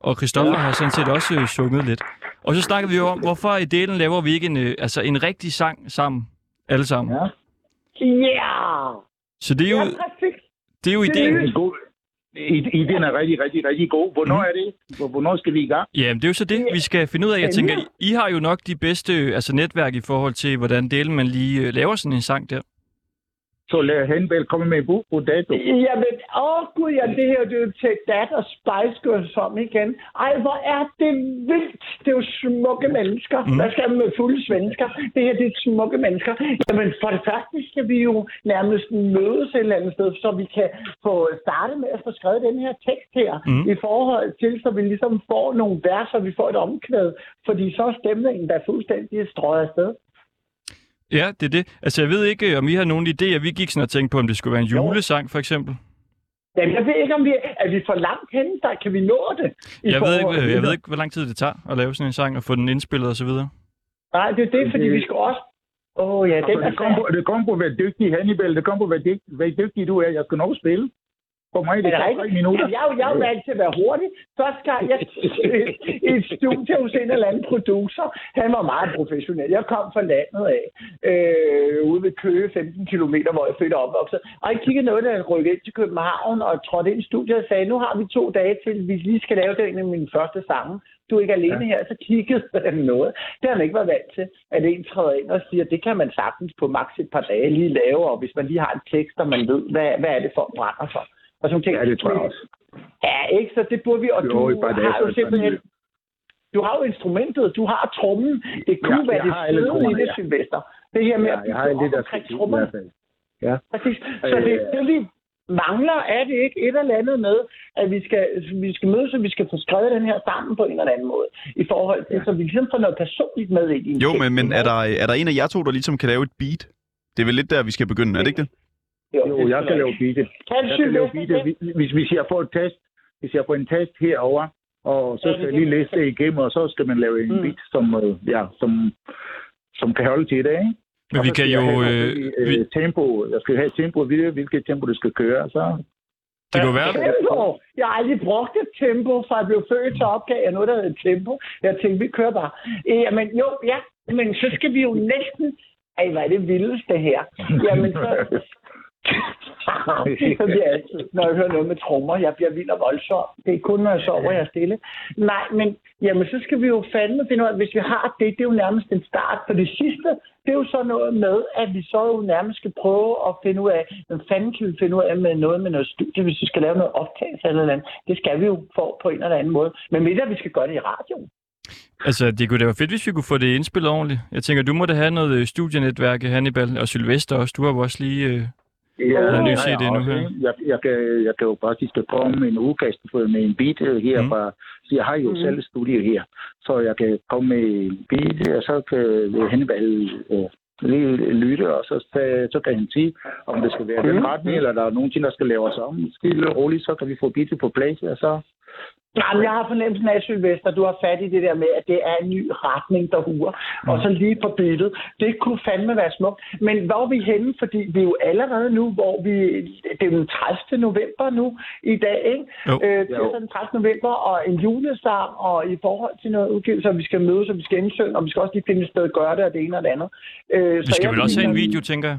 Og Christoffer har sådan set også øh, sunget lidt. Og så snakkede vi jo om, hvorfor i delen laver vi ikke en, øh, altså, en rigtig sang sammen. Alle sammen. Ja. Ja! Så det er jo, Ja, præcis. Det er jo Det ideen. er en god. Ideen er rigtig, rigtig, rigtig god. Hvornår er det? Hvor- Hvornår skal vi i gang? Jamen, det er jo så det, vi skal finde ud af. Jeg tænker, I, I har jo nok de bedste altså, netværk i forhold til, hvordan delen man lige øh, laver sådan en sang der. Så lad Henbel komme med en bog på dato. Jamen, åh gud, ja, det her det er jo til dat og Spice Girls om igen. Ej, hvor er det vildt. Det er jo smukke mennesker. Mm. Hvad skal man med fulde svensker? Det her, det er smukke mennesker. Jamen, for det første skal vi jo nærmest mødes et eller andet sted, så vi kan få startet med at få skrevet den her tekst her, Mm. i forhold til, så vi ligesom får nogle vers, og vi får et omkvæd, fordi så er stemningen der er fuldstændig strøget afsted. Ja, det er det. Altså, jeg ved ikke, om I har nogle idéer. Vi gik sådan og tænkte på, om det skulle være en julesang, for eksempel. Jamen, jeg ved ikke, om vi er vi for langt henne, der kan vi nå det. i Jeg ved, ikke, jeg ved ikke, hvor lang tid det tager at lave sådan en sang og få den indspillet osv. Nej, det er det, fordi vi skal også... Åh oh, ja, den Altså, er det kommer på, det kom på, hvor dygtig Hannibal, det kommer på, hvor dygtig, hvor dygtig du er. Jeg skal nok spille. For mig, det Er det tre minutter. Jeg, jeg er jo vant til at være hurtig. Første gang, jeg i <laughs> et studie hos en eller anden producer, han var meget professionel. Jeg kom fra landet af, øh, ude ved Køge, 15 km, hvor jeg født og opvokset. Og jeg kiggede noget, da jeg rykkede ind til København og trådte ind i studiet og sagde, nu har vi to dage til, vi lige skal lave den af mine første sange. Du er ikke alene her, så kiggede <laughs> han noget. Det har han ikke været vant til, at en træder ind og siger, det kan man sagtens på maks et par dage lige lave, og hvis man lige har en tekst, og man ved, hvad, hvad er det for brænder for. Og sådan ting. Ja, det tror jeg også. Ja, ikke? Så det burde vi. Og Jo, du har jo så er det simpelthen... sådan. Du har jo instrumentet, du har trommen. Det kunne Ja, være det fede i det, ja. Sylvester. Det her med Ja, at bygge det, op der omkring i fald. Ja. Præcis. Så det, Øh. det vi mangler, er det ikke et eller andet med, at vi skal, vi skal mødes, og vi skal få skrevet den her sammen på en eller anden måde. I forhold til, så vi ligesom får noget personligt med ind i en Jo, men, men er, der, er der en af jer to, der ligesom kan lave et beat? Det er vel lidt der, vi skal begynde, er det ikke det? Jo, jeg kan lave beatet. Kan Jeg kan lave det? Hvis, hvis jeg får et test, hvis jeg får en test herover, og så skal jeg lige læse det igennem, og så skal man lave en Mm. beat, som, øh, ja, som, som kan holde til det, ikke? Men Og vi kan jo... have Øh, øh, vi, tempo. Jeg skal have tempo at vide, hvilket tempo det skal køre. Så det kan jo være... Tempo. Jeg har aldrig brugt et tempo, fra jeg blev født til opgave jeg noget, der hedder tempo. Jeg tænkte, vi kører bare. Øh, Jamen jo, ja, men så skal vi jo næsten... Ej, hvad er det vildeste her? Jamen så, så bliver jeg altid, når jeg hører noget med trommer. Jeg bliver vild og voldsom. Det er kun, når jeg sover, jeg er stille. Nej, men jamen, så skal vi jo fandme finde ud af, hvis vi har det, det er jo nærmest en start. For det sidste, det er jo så noget med, at vi så jo nærmest skal prøve at finde ud af, hvad fanden kan vi finde ud af med noget med noget studie, hvis vi skal lave noget optagelse eller andet. Det skal vi jo få på en eller anden måde. Men ved at vi skal gøre det i radioen. Altså, det kunne da være fedt, hvis vi kunne få det indspillet ordentligt. Jeg tænker, du må da have noget øh, studienetværk, Hannibal, og Sylvester også. Du har jo også lige... Øh, Øh... Ja, en ny CD nu også, her. Jeg, jeg, kan, jeg kan jo faktisk komme med en udkast for- med en beat øh, her Mm. fra... Så jeg har jo mm. selv studie her, så jeg kan komme med en beat, og så kan Hannibal øh, lige lytte, og så, så, så kan han sige, om det skal være mm. den retning, eller der er nogen ting, der skal laves om. Stille og roligt, så kan vi få beatet på plads, og så... Nej, men jeg har fornemmelsen af, Sylvester, du har fat i det der med, at det er en ny retning, der huer. Mm. Og så lige på billedet. Det kunne fandme være smukt. Men hvor er vi henne? Fordi vi er jo allerede nu, hvor vi... Det er den 30. november nu i dag, ikke? Jo. Øh, det er den 30. november, og en julesang, og i forhold til noget udgivelse, og vi skal mødes, og vi skal indsynge, og vi skal også lige finde et sted at gøre det, og det ene og det andet. Øh, Vi skal vel også have en video, tænker jeg.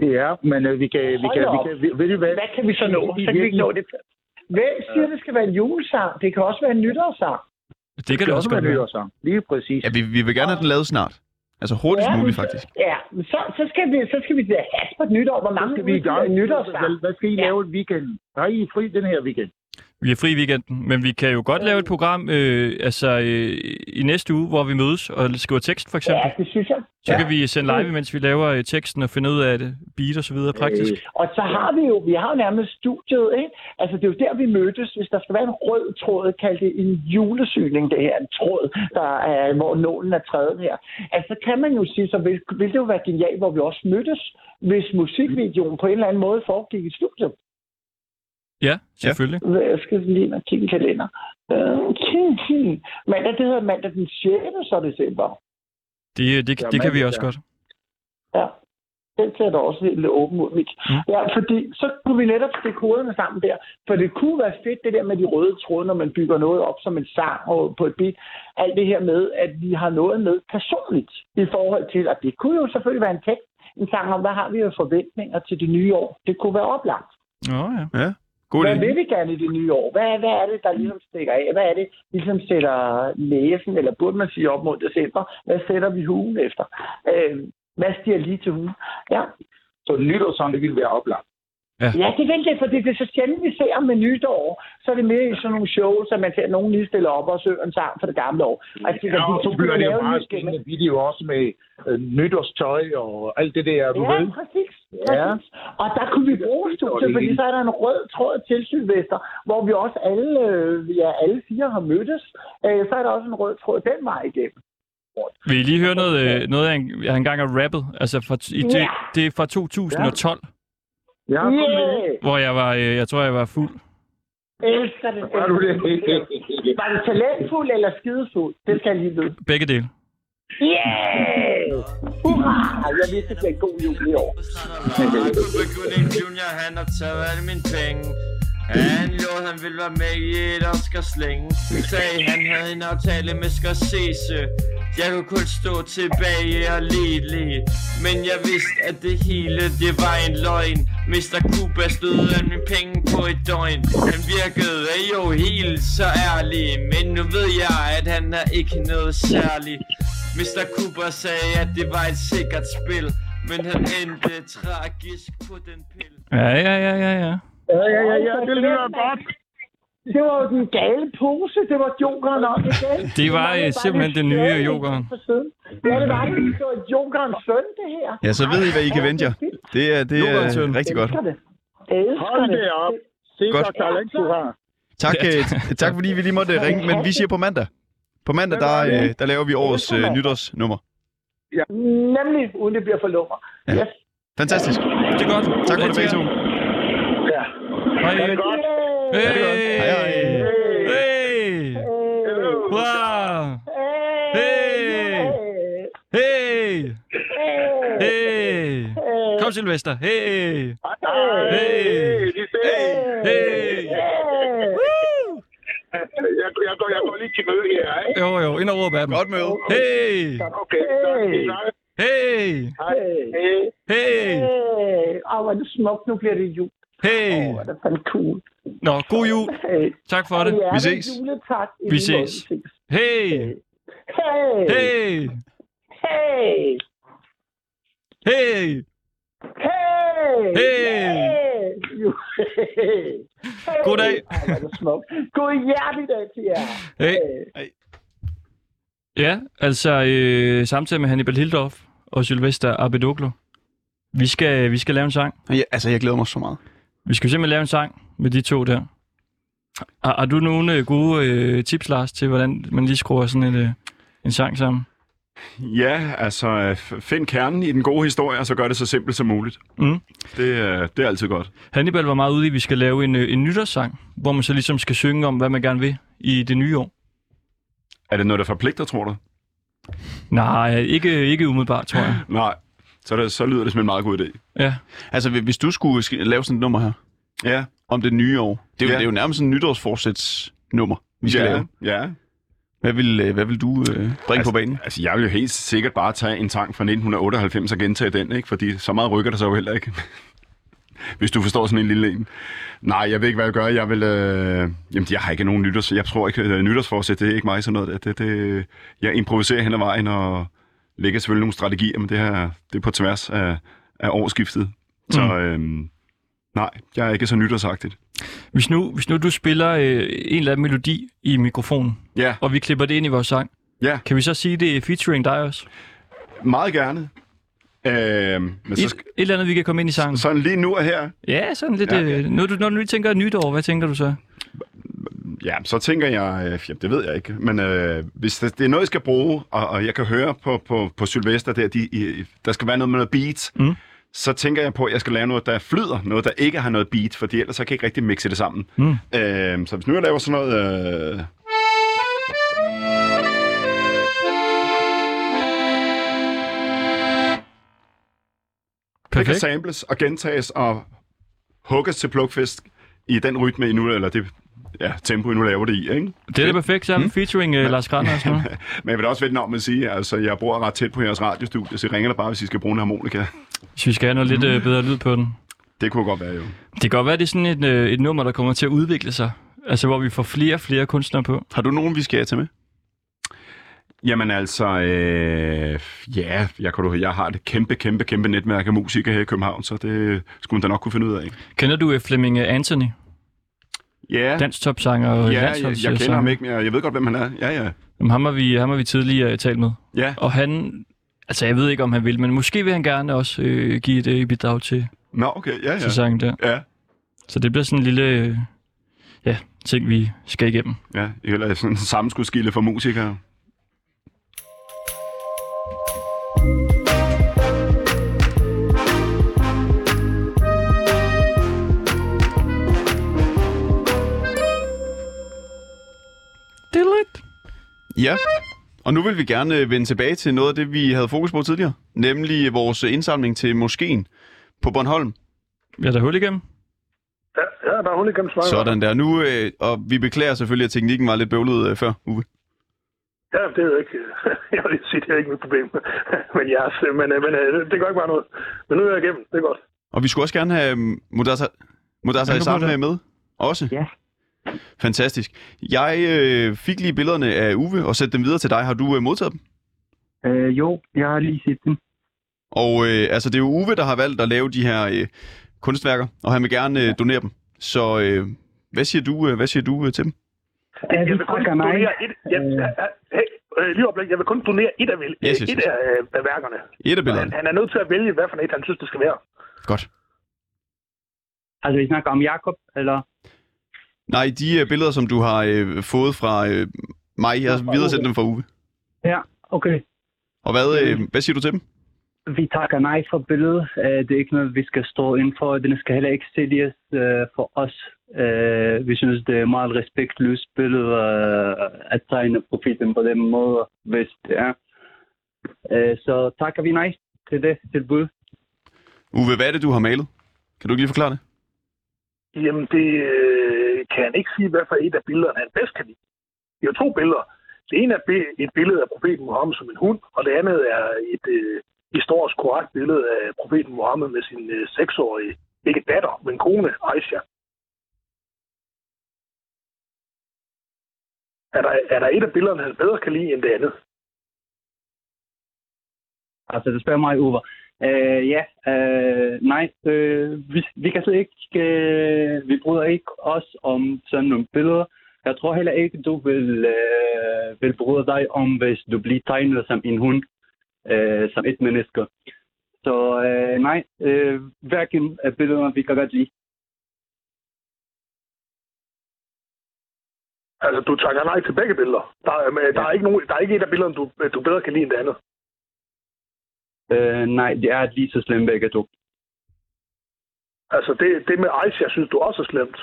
Det er, men øh, vi kan... Vi kan, vi op. kan ved, ved du hvad? Hvad kan vi så nå? Så kan vi ikke nå det. Hvem siger, det skal være en julesang? Det kan også være en nytårssang. Det kan det også godt være. nytårssang. Lige præcis. Ja, vi, vi vil gerne have den lavet snart. Altså hurtigst Ja, muligt, faktisk. Ja, men så, så, skal vi, så skal vi have has på et nytår. Hvor mange skal vi i gang. udgiver en nytårssang? Hvad, skal I Ja. lave i weekenden? Har I fri den her weekend? Vi er fri i weekenden, men vi kan jo godt lave et program øh, altså, øh, i næste uge, hvor vi mødes og skriver tekst, for eksempel. Ja, det synes jeg. Så kan vi sende live, mens vi laver øh, teksten og finde ud af det, beat og så videre praktisk. Øh, og så har vi jo, vi har jo nærmest studiet, ikke? Altså, det er jo der, vi mødtes. Hvis der skal være en rød tråd, kald det en julesyning, det her, en tråd, der er, hvor nålen er træet her. Altså, så kan man jo sige, så vil, vil det jo være genialt, hvor vi også mødtes, hvis musikvideoen på en eller anden måde foregik i studiet. Ja, selvfølgelig. Jeg skal lige ind og kigge en kalender. Øh, king, king. Mandag, det hedder mandag den 6. så december. Det, det, det, Ja, det kan vi også ja. godt. Ja. Den ser da også helt åben ud, Mik. Mm. Ja, fordi så kunne vi netop stikke hovederne sammen der. For det kunne være fedt, det der med de røde tråde, når man bygger noget op som en sang og på et beat. Alt det her med, at vi har noget med personligt i forhold til, og det kunne jo selvfølgelig være en tekst, en sang om, hvad har vi jo forventninger til det nye år. Det kunne være oplagt. Nå ja. Ja, god Hvad vil vi gerne i det nye år? Hvad, hvad er det, der ligesom stikker af? Hvad er det, ligesom sætter næsen, eller burde man sige op mod december? Hvad sætter vi hugen efter? Øh, hvad stiger lige til hugen? Ja. Så nytårssang, det ville være oplagt. Ja, det vil det, fordi det er så sjældent, vi ser med nytår. Så er det mere i sådan nogle shows, at man ser at nogen lige stiller op og synger en sang for det gamle år. Og jeg tænker, Ja, de og så skulle bliver det jo meget spændende video også med øh, nytårstøj og alt det der, du Ja, ved. præcis. Ja. præcis. Og der kunne vi bruge studiet, fordi så er der en rød tråd til Sylvester, hvor vi også alle, øh, ja, alle fire har mødtes. Øh, så er der også en rød tråd den vej igennem. Vil I lige høre noget, øh, noget jeg, jeg engang har rappet? Altså, fra, i, det, Ja. det er fra 2012, Ja, med. Yeah! hvor jeg var, øh, jeg tror, jeg var fuld. Elsker det. Var du det? Var det talentfuld eller skidefuld? Det skal jeg lige vide. Begge dele. Yeah! Hurra! Jeg vidste, det er en god jul i år. Junior, han har taget alle mine penge. Han lovede, han ville være med i et Oscar slænge. Sagde, han havde en aftale med Scorsese. Jeg kunne kun stå tilbage og lede lidt. Men jeg vidste, at det hele, det var en løgn. Mr. Cuba stod af mine penge på et døgn. Han virkede jo helt så ærlig. Men nu ved jeg, at han er ikke noget særligt. Mr. Cooper sagde, at det var et sikkert spil. Men han endte tragisk på den pille. Ja, ja, ja, ja, ja. Ja, ja, ja, ja, det lyder godt. Det var jo den gale pose. Det var jokeren også igen. Det var var øh, bare simpelthen den nye jokeren. Ja, det var det. Det var jokerens søn, det her. Ja, så ved I, hvad I kan vente jer. Det er, det er rigtig godt. Det. Elsker Hold det. det op. Sikker Godt. talent, du har. Tak, øh, tak fordi vi lige måtte ringe, men vi siger på mandag. På mandag, der, øh, der laver vi årets øh, nytårsnummer. Nemlig, uden det bliver for lummer. Ja. Yes. Fantastisk. Det er godt. Tak for det begge to. Ja. Hej. Det er godt. Hey. Hej, hej. Hey. Wow. Hey. Hey. Hey. Kom, Sylvester. Hey. Hey. Hey. Jeg, jeg, går, jeg går lige til møde her, ikke? Jo, jo. Ind og råb af dem. Godt møde. Hey. Okay, så Hey! Hey. Hey! Hey. Åh, hvor er det smukt. Nu bliver det jul. Hey! Åh, hvor er det fandme cool. Nå, god jul. Hey. Tak for det. Vi ses. Vi ses. Hey! Hey. Hey! Hey. Hey! Hey. Hey. Hey. Goddag. Ej, hvor er det smukt. God hjertelig dag til jer. Hey. Hey. Ja, altså øh, samtidig med Hannibal Hildorf og Sylvester Abedoglo. Vi skal, vi skal lave en sang. Ja, altså, jeg glæder mig så meget. Vi skal simpelthen lave en sang med de to der. Har, har du nogle øh, gode øh, tips, Lars, til hvordan man lige skruer sådan en, øh, en sang sammen? Ja, altså find kernen i den gode historie, og så gør det så simpelt som muligt. Mm. Det, øh, det er altid godt. Hannibal var meget ude i, at vi skal lave en, øh, en nytårssang, hvor man så ligesom skal synge om, hvad man gerne vil i det nye år. Er det noget, der forpligter, tror du? Nej, ikke, ikke umiddelbart, tror jeg. <laughs> Nej. Så, det, så lyder det som en meget god idé. Ja. Altså, hvis du skulle sk- lave sådan et nummer her, Ja. Om det nye år, det er jo, Ja. det er jo nærmest en nytårsforsætsnummer, vi skal ja, lave. Ja. Hvad vil, øh, hvad vil du øh, bringe altså, på banen? Altså, jeg vil jo helt sikkert bare tage en sang fra 1998 og gentage den, ikke? Fordi så meget rykker der så jo heller ikke. <laughs> Hvis du forstår sådan en lille en. Nej, jeg ved ikke, hvad jeg gør. Jeg vil... Øh... Jamen, jeg har ikke nogen nytårs... Jeg tror ikke, at nytårsforsæt, det er ikke mig sådan noget. Det, det... Jeg improviserer hen ad vejen og lægger selvfølgelig nogle strategier, men det, her, det er på tværs af, af årsskiftet. Så Mm. øhm, nej, jeg er ikke så nytårsagtigt. Hvis nu, hvis nu du spiller øh, en eller anden melodi i mikrofonen, Ja, og vi klipper det ind i vores sang, ja, kan vi så sige, det er featuring dig også? meget gerne. Øhm, men Et, så, et eller andet, vi kan komme ind i sangen. sådan lige nu og her, Ja, sådan lidt. Ja, Ja, øh, når, du, når du lige tænker nytår, hvad tænker du så? Ja, så tænker jeg, øh, jamen, det ved jeg ikke, men øh, hvis det, det er noget, jeg skal bruge, og, og jeg kan høre på, på, på Sylvester, der, de, i, der skal være noget med noget beat, Mm. Så tænker jeg på, at jeg skal lave noget, der flyder, noget, der ikke har noget beat, fordi ellers så kan jeg ikke rigtig mixe det sammen. Mm. Øh, så hvis nu jeg laver sådan noget... Øh, det kan Perfekt. samples og gentages og hugges til plukfisk i den rytme, I nu, eller det ja, tempo, I nu laver det i, ikke? Det er da perfekt, så mm. featuring uh, Lars Kraner og sådan noget. <laughs> Men jeg vil også vente om at sige, altså jeg bor ret tæt på jeres radiostudie, så I ringer der bare, hvis I skal bruge en harmonika. Hvis vi skal have noget lidt uh, bedre lyd på den. Det kunne godt være jo. Det kan godt være, det er sådan et, uh, et nummer, der kommer til at udvikle sig. Altså, hvor vi får flere og flere kunstnere på. Har du nogen, vi skal tage med? Jamen altså, øh, ja, jeg, kan, du- jeg har et kæmpe, kæmpe, kæmpe netværk af musikere her i København, så det skulle man da nok kunne finde ud af. Kender du uh, Flemming Anthony? Ja, Dansk topsanger og ja jeg, jeg kender ham ikke, men jeg, jeg ved godt, hvem han er. Ja, ja. Jamen, ham har vi, ham har vi tidligere talt med. Ja, Og han, altså jeg ved ikke, om han vil, men måske vil han gerne også øh, give et øh, bidrag til, nå okay, ja, ja. sangen der. Ja, Så det bliver sådan en lille øh, ja, ting, vi skal igennem. ja. Eller sådan en sammenskudskilde for musikere. Det er lidt. Ja. Og nu vil vi gerne øh, vende tilbage til noget af det, vi havde fokus på tidligere. Nemlig vores indsamling til moskeen på Bornholm. Ja, der er hul igennem. Ja, ja der er hul igennem smøger. Sådan der. Nu, øh, og vi beklager selvfølgelig, at teknikken var lidt bøvlet øh, før, Uwe. Ja, det er jo ikke... <laughs> Jeg vil lige sige, det er ikke mit problem. <laughs> men ja, men, øh, men øh, det gør ikke bare noget. Men nu er jeg igennem. Det er godt. Og vi skulle også gerne have Mudasa, Mudasa Ja, det. med også. Ja. Fantastisk. Jeg øh, fik lige billederne af Uwe og sætte dem videre til dig. Har du øh, modtaget dem? Øh, jo, jeg har lige set den. Og øh, altså, det er jo Uwe, der har valgt at lave de her øh, kunstværker, og han vil gerne øh, donere dem. Så øh, hvad siger du, øh, hvad siger du øh, til dem? Jeg vi vil kun nej. donere et... Jeg, ja, hey, øh, lige oplæg. Jeg vil kun donere et af, vel, Yes, yes, et yes. af, øh, værkerne. Et af Han, billederne. han er nødt til at vælge, hvad for et han synes, det skal være. Godt. Altså, vi snakker om Jakob, eller? Nej, de øh, billeder, som du har øh, fået fra øh, mig, jeg har videresendt dem fra Uwe. Ja, okay. Og hvad, øh, hvad siger du til dem? Vi takker nej for billedet. Øh, Det er ikke noget, vi skal stå ind for. Den skal heller ikke sælges øh, for os. Øh, Vi synes, det er meget respektløst billede øh, at tegne profiten på den måde, hvis det er. Øh, Så takker vi nej til det tilbud. Uwe, hvad er det, du har malet? Kan du ikke lige forklare det? Jamen, det øh, kan han ikke sige, hvad for et af billederne han bedst kan lide. Det er jo to billeder. Det ene er et billede af profeten Mohammed som en hund, og det andet er et, øh, historisk korrekt billede af profeten Mohammed med sin øh, seksårige, ikke datter, men kone, Aisha. Er der, er der et af billederne, han bedre kan lide end det andet? Altså, det spørger mig, Uwe. Øh, ja, øh, nej, øh, vi, vi kan så ikke, øh, vi bryder ikke os om sådan nogle billeder. Jeg tror heller ikke, du vil, øh, vil bryde dig om, hvis du bliver tegnet som en hund, øh, som et menneske. Så øh, nej, øh, hverken af billederne, vi kan godt lide. Altså, du tager nej til begge billeder. Der, er, men der, er ikke nogen, der er ikke et af billederne, du, du bedre kan lide end det andet. Øh, nej, det er lige så slemt begge to. Altså, det, det med Aisha, synes du også er slemt.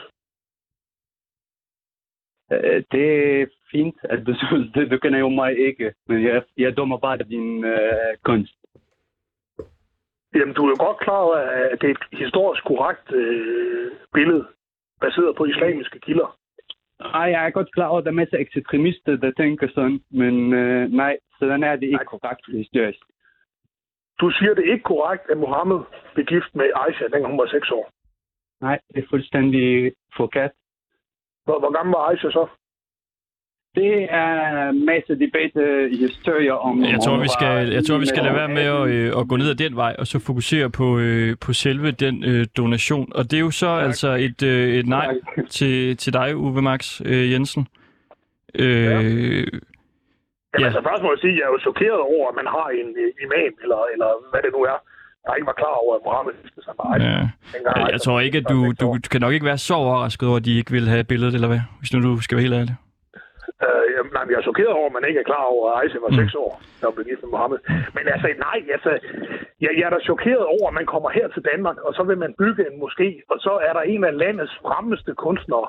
Øh, det er fint, at du synes det. Du kender jo mig ikke, men jeg, jeg dummer bare din øh, kunst. Jamen, du er jo godt klar over, at det er et historisk korrekt øh, billede, baseret på islamiske kilder. Ej, jeg er godt klar over, at der er masser af ekstremister, der tænker sådan, men øh, nej, sådan er det ikke korrekt historisk. Du siger, det ikke korrekt, at Mohammed blev gift med Aisha, dengang hun var 6 år. Nej, det er fuldstændig forkert. Hvor, hvor gammel var Aisha så? Det er masser af debatte i historier om... Jeg tror, om vi skal, jeg tror, vi skal lade være med at, øh, at gå ned ad den vej, og så fokusere på, øh, på selve den øh, donation. Og det er jo så tak. altså et, øh, et nej til, til dig, Uwe Max øh, Jensen. Øh, Ja. Ja. Jamen, altså først må jeg sige, at jeg er jo chokeret over, at man har en øh, imam, eller, eller hvad det nu er, der ikke var klar over, at Mohammed giftede sig Aisha. ja. dengang Jeg, tror ikke, at du, du, kan nok ikke være så overrasket over, at de ikke vil have billedet, eller hvad? Hvis nu du skal være helt ærlig. Øh, jamen, nej, jeg er chokeret over, at man ikke er klar over, at Aisha var Mm. 6 år, hun blev gift med Mohammed. Men altså, nej, altså, jeg, jeg er da chokeret over, at man kommer her til Danmark, og så vil man bygge en moské, og så er der en af landets fremmeste kunstnere,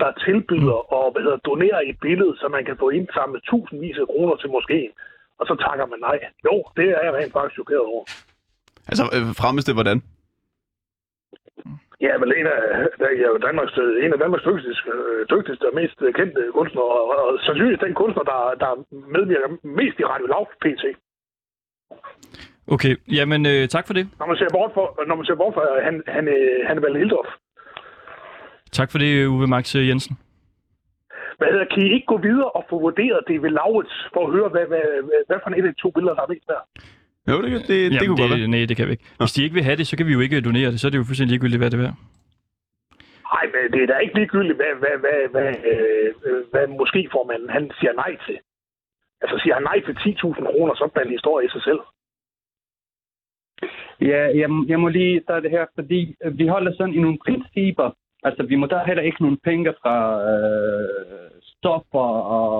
der tilbyder Mm. og hvad hedder, donere et billede, så man kan få indsamlet tusindvis af kroner til moskeen. Og så takker man nej. Jo, det er jeg rent faktisk chokeret over. Altså, øh, fremmeste hvordan? Ja, vel en af, der, er jo Danmarks, en af Danmarks dygtigste, øh, dygtigste og mest kendte kunstnere, og, og sandsynligvis den kunstner, der, der medvirker mest i Radio Lav PT. Okay, jamen øh, tak for det. Når man ser bort for, når man ser bort for han, han, øh, Hannibal Hildorf. Tak for det, Uwe Max øh, Jensen. Hvad hedder, kan I ikke gå videre og få vurderet det ved Laurits, for at høre, hvad, hvad, hvad, hvad for en af de to billeder, der er mest der? Jo, det, det, det, Jamen, det kunne godt være. det, Nej, det kan vi ikke. Hvis de ikke vil have det, så kan vi jo ikke donere det. Så er det jo fuldstændig ligegyldigt, hvad det er. Nej, men det er da ikke ligegyldigt, hvad, hvad, hvad, hvad, øh, øh, hvad måske formanden han siger nej til. Altså siger han nej til 10.000 kroner, så er det en historie i sig selv. Ja, jeg, jeg må lige tage det her, fordi øh, vi holder sådan i nogle principper. Altså, vi må da heller ikke nogen penge fra øh, stoffer og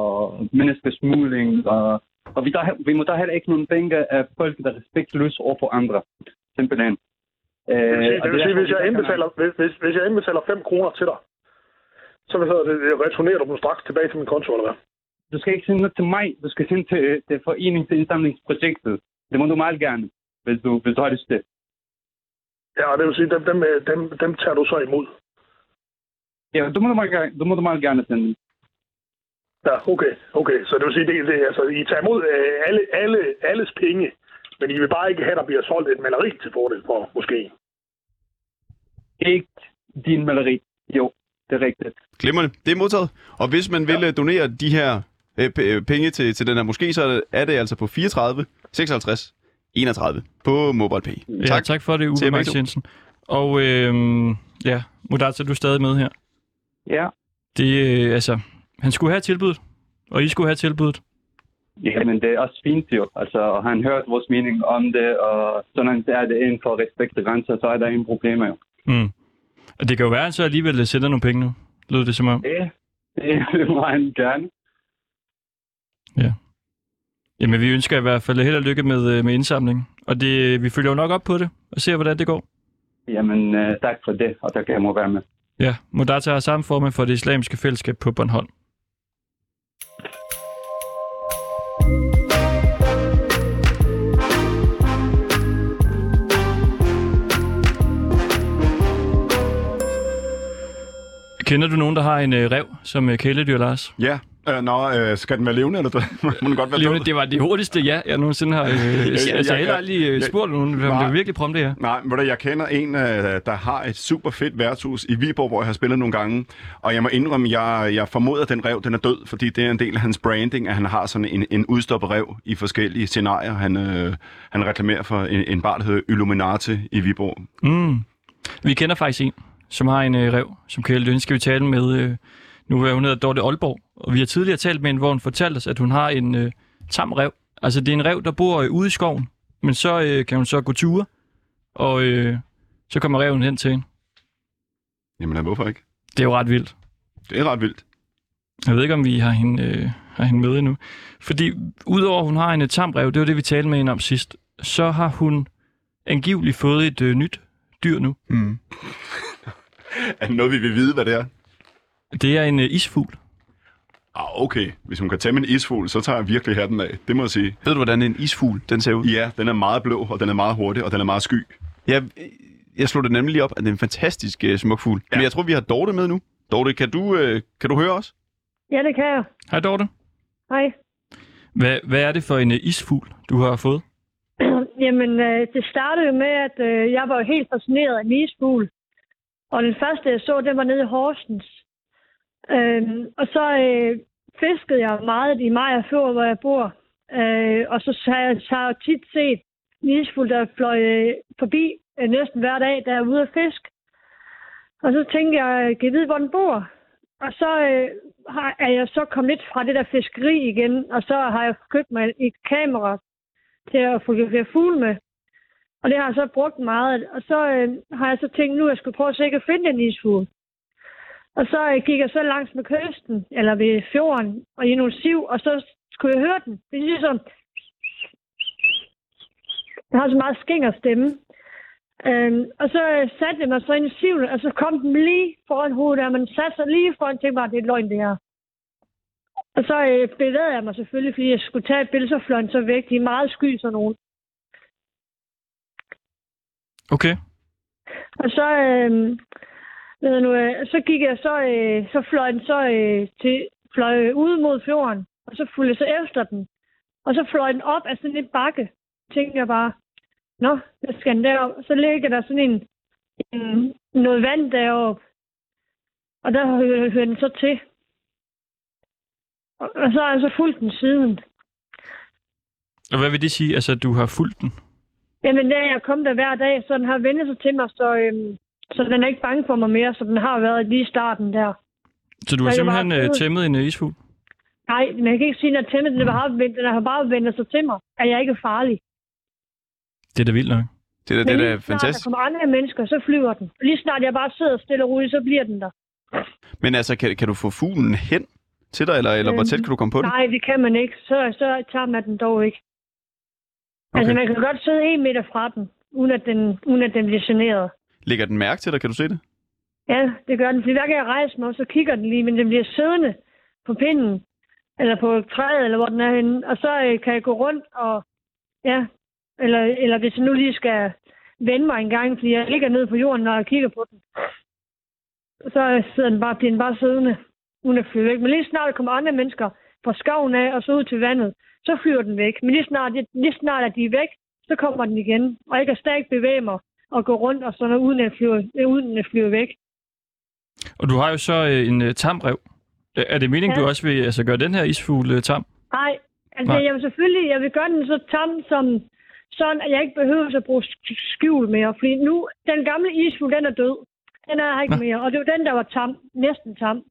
menneskesmugling, og, og vi, der, vi må da heller ikke nogen penge af folk, der er respektløse over for andre. Simpelthen. Øh, Det vil sige, det vil sige hvis, vi jeg indbetaler, hvis, hvis, hvis jeg indbetaler 5 kroner til dig, så hvad hedder det, returnerer du dem straks tilbage til min konto, eller hvad? Du skal ikke sende noget til mig, du skal sende til, til Forening til Indsamlingsprojektet. Det må du meget gerne, hvis du, hvis du har lyst til. Ja, det vil sige, dem, dem, øh, dem, dem tager du så imod. Ja, du må du meget, gerne- du må du meget gerne sende. dem. Ja, okay, okay. Så det vil sige, det, det, altså, I tager imod øh, alle, alle, alles penge, men I vil bare ikke have, at der bliver solgt et maleri til fordel for måske. Ikke din maleri. Jo, det er rigtigt. Glimrende. Det er modtaget. Og hvis man vil ja. donere de her øh, øh, penge til, til den her måske, så er det, altså på 34 56 31 på MobilePay. Ja, tak. tak for det, Uwe Max. Jensen. Og øhm, ja, Modata, du er stadig med her. Ja. Det, øh, altså, han skulle have tilbuddet, og I skulle have tilbuddet. Ja, men det er også fint jo. Altså, han hørt vores mening om det, og sådan er det inden for respekt grænser, så er der ingen problemer jo. Mm. Og det kan jo være, at han så alligevel sender nogle penge nu. Lød det som om. Ja, det <laughs> må han gerne. Ja. Jamen, vi ønsker i hvert fald held og lykke med, øh, med indsamlingen. Og det, vi følger jo nok op på det, og ser, hvordan det går. Jamen, øh, tak for det, og tak, jeg må være med. Ja, Modata er samme formand for det islamiske fællesskab på Bornholm. Kender du nogen, der har en øh, rev som øh, kæledyr, Lars? Ja, Øh, nå, øh, skal den være levende, eller? <laughs> Må den godt være Levende, det var det hurtigste ja, jeg nogensinde har... Øh, <laughs> altså, jeg har heller jeg- aldrig øh, jeg- spurgt nogen, om det virkelig prompte ja. Nej, men jeg kender en, øh, der har et super fedt værtshus i Viborg, hvor jeg har spillet nogle gange. Og jeg må indrømme, jeg, jeg formoder, at den rev den er død, fordi det er en del af hans branding, at han har sådan en, en udstoppet rev i forskellige scenarier. Han, øh, han reklamerer for en, en bar, der hedder Illuminati i Viborg. Mm. Vi kender faktisk en, som har en øh, rev, som kæledyr. Den skal vi tale med. Øh, nu er hun hedder Dorte Aalborg, og vi har tidligere talt med hende, hvor hun fortalte os, at hun har en øh, tam rev. Altså, det er en rev, der bor øh, ude i skoven, men så øh, kan hun så gå ture, og øh, så kommer reven hen til hende. Jamen, hvorfor ikke? Det er jo ret vildt. Det er ret vildt. Jeg ved ikke, om vi har hende, øh, har hende med endnu. Fordi udover at hun har en øh, tam rev, det var det, vi talte med hende om sidst, så har hun angiveligt fået et øh, nyt dyr nu. Mm. <laughs> Er det noget, vi vil vide, hvad det er? Det er en øh, isfugl. Ah, okay. Hvis hun kan tage en isfugl, så tager jeg virkelig hatten af. Det må jeg sige. Ved du, hvordan en isfugl den ser ud? Ja, den er meget blå, og den er meget hurtig, og den er meget sky. Jeg, jeg slog det nemlig lige op, at det er en fantastisk uh, smuk fugl. Ja. Men jeg tror, vi har Dorte med nu. Dorte, kan du, uh, kan du høre os? Ja, det kan jeg. Hej Dorte. Hej. Hvad, hvad er det for en øh, isfugl, du har fået? <clears throat> Jamen, øh, det startede jo med, at øh, jeg var jo helt fascineret af en isfugl. Og den første, jeg så, den var nede i Horsens. Øhm, og så øh, fiskede jeg meget i Maja Fjord, hvor jeg bor. Øh, og så har jeg, så har jeg tit set en der fløj øh, forbi øh, næsten hver dag, der er ude at fiske. Og så tænkte jeg, kan jeg vide, hvor den bor? Og så øh, har, er jeg så kommet lidt fra det der fiskeri igen, og så har jeg købt mig et kamera til at fotografere fugle med. Og det har jeg så brugt meget. Og så øh, har jeg så tænkt, nu jeg skulle prøve at se, at finde en isfugl. Og så øh, gik jeg så langs med kysten, eller ved fjorden, og i nogle siv, og så skulle jeg høre den. Det er ligesom... Den har så meget skinger stemme. Øhm, og så øh, satte jeg mig så ind i siven, og så kom den lige foran hovedet, og man satte sig lige foran, tænkte bare, det er et løgn, det her. Og så øh, bevægede jeg mig selvfølgelig, fordi jeg skulle tage et billede, så fløj så væk. De er meget sky, sådan nogen. Okay. Og så, øh, ved jeg nu, øh, så gik jeg så, øh, så fløj den så øh, til, fløj ud mod fjorden, og så fulgte jeg så efter den. Og så fløj den op af sådan en bakke. Tænkte jeg bare, nå, hvad skal den derop? Så ligger der sådan en, en noget vand deroppe. Og der hører, hører den så til. Og, og så har jeg så fulgt den siden. Og hvad vil det sige, altså, at du har fulgt den? Jamen, da jeg kom der hver dag, så den har vendt sig til mig, så, øhm, så den er ikke bange for mig mere, så den har været lige i starten der. Så du har jeg simpelthen øh, ude. tæmmet en øh, isfugl? Nej, man kan ikke sige, at den er tæmmet, den har, vendt, den har bare vendt sig til mig, at jeg ikke er farlig. Det er da vildt nok. Det er, Men det er lige da snart fantastisk. der kommer andre mennesker, så flyver den. Lige snart jeg bare sidder stille og roligt, så bliver den der. Men altså, kan, kan du få fuglen hen til dig, eller, eller hvor tæt kan du komme på den? Nej, det kan man ikke. Så, så tager man den dog ikke. Okay. Altså, Okay. man kan godt sidde en meter fra den, uden at den, uden at den bliver generet. Lægger den mærke til dig? Kan du se det? Ja, det gør den. Fordi hver gang jeg rejser mig, og så kigger den lige, men den bliver siddende på pinden, eller på træet, eller hvor den er henne. Og så øh, kan jeg gå rundt og, ja, eller, eller hvis jeg nu lige skal vende mig en gang, fordi jeg ligger nede på jorden, når jeg kigger på den. Så sidder den bare, bliver den bare siddende, uden at flyve væk. Men lige snart der kommer andre mennesker fra skoven af og så ud til vandet, så flyver den væk. Men lige snart, lige snart at de er væk, så kommer den igen. Og jeg kan stadig bevæge mig og gå rundt og sådan noget, uden at flyve, uden at flyve væk. Og du har jo så øh, en øh, tamrev. Øh, Er det meningen, Ja. du også vil altså, gøre den her isfugl øh, tam? Nej, altså Nej. jeg vil selvfølgelig, jeg vil gøre den så tam, som sådan, at jeg ikke behøver at bruge sk- skjul mere. Fordi nu, den gamle isfugl, den er død. Den er her ikke mere. Og det var den, der var tam. Næsten tam.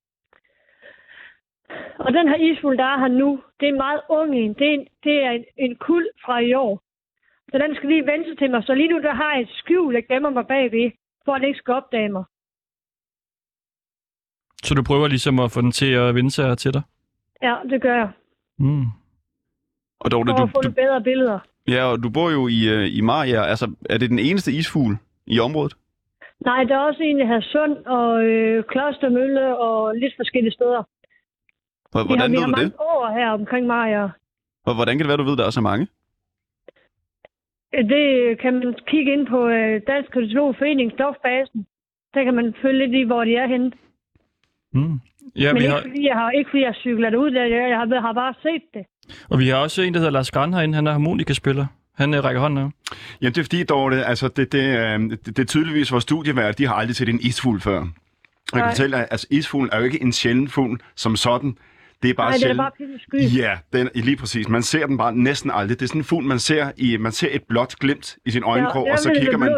Og den her isfugl, der er her nu, det er en meget ung en. Det er en, det er en, en kuld fra i år. Så den skal lige vende sig til mig. Så lige nu, der har jeg et skjul, jeg gemmer mig bagved, for at den ikke skal opdage mig. Så du prøver ligesom at få den til at vende sig til dig? Ja, det gør jeg. Mm. Og Dorte, For du, at få du, bedre billeder. ja, og du bor jo i, uh, i Maja. Altså, er det den eneste isfugl i området? Nej, der er også en i Hadsund og øh, Klostermølle og lidt forskellige steder. Hvor- Vi har, Hvordan vi ved har du mange det? år her omkring Maja. Og hvordan kan det være, du ved, der er så mange? Det kan man kigge ind på øh, Dansk Kardiologforening Stofbasen. Der kan man følge lidt i, hvor de er henne. Mm. Ja, Men vi ikke, har, fordi jeg har, ikke fordi jeg cykler derud, jeg, jeg har, har bare set det. og vi har også en, der hedder Lars Gran herinde. Han er harmonikaspiller. Han øh, rækker hånden af. Jamen, det er fordi, Dorte, altså, det, det, øh, det, det er tydeligvis vores studievært, de har aldrig set en isfugl før. Jeg kan fortælle dig, altså isfuglen er jo ikke en sjælden fugl som sådan. Det er bare Nej, det er sjældent. bare pisse sky. Ja, den, lige præcis. Man ser den bare næsten aldrig. Det er sådan en fugl, man ser, i, man ser et blåt glimt i sin øjenkrog, ja, og så det er kigger man...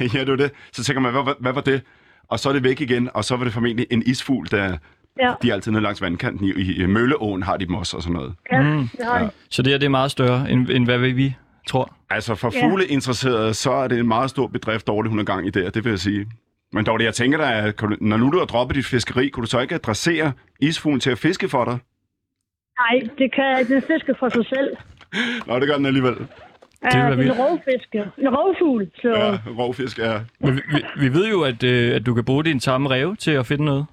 <laughs> ja, det er det. Så tænker man, hvad, hvad, hvad var det? Og så er det væk igen, og så var det formentlig en isfugl, der... Ja, De er altid nede langs vandkanten. I, i, i Mølleåen har de dem også og sådan noget. ja, Mm. det jeg. Så det her det er meget større, end, end hvad vi tror. Altså for Ja. fugleinteresserede, så er det en meget stor bedrift, Dorte, hun er gang i der, det vil jeg sige. Men Dorte, jeg tænker dig, at når nu du har droppet dit fiskeri, kunne du så ikke adressere isfuglen til at fiske for dig? Nej, det kan jeg ikke. Den fisker for sig selv. <laughs> Nå, det gør den alligevel. Ja, det er en rovfiske. En rovfugl, så Ja, ja. rovfisk er... Men vi, vi, vi ved jo, at, øh, at du kan bruge din samme ræve til at finde noget.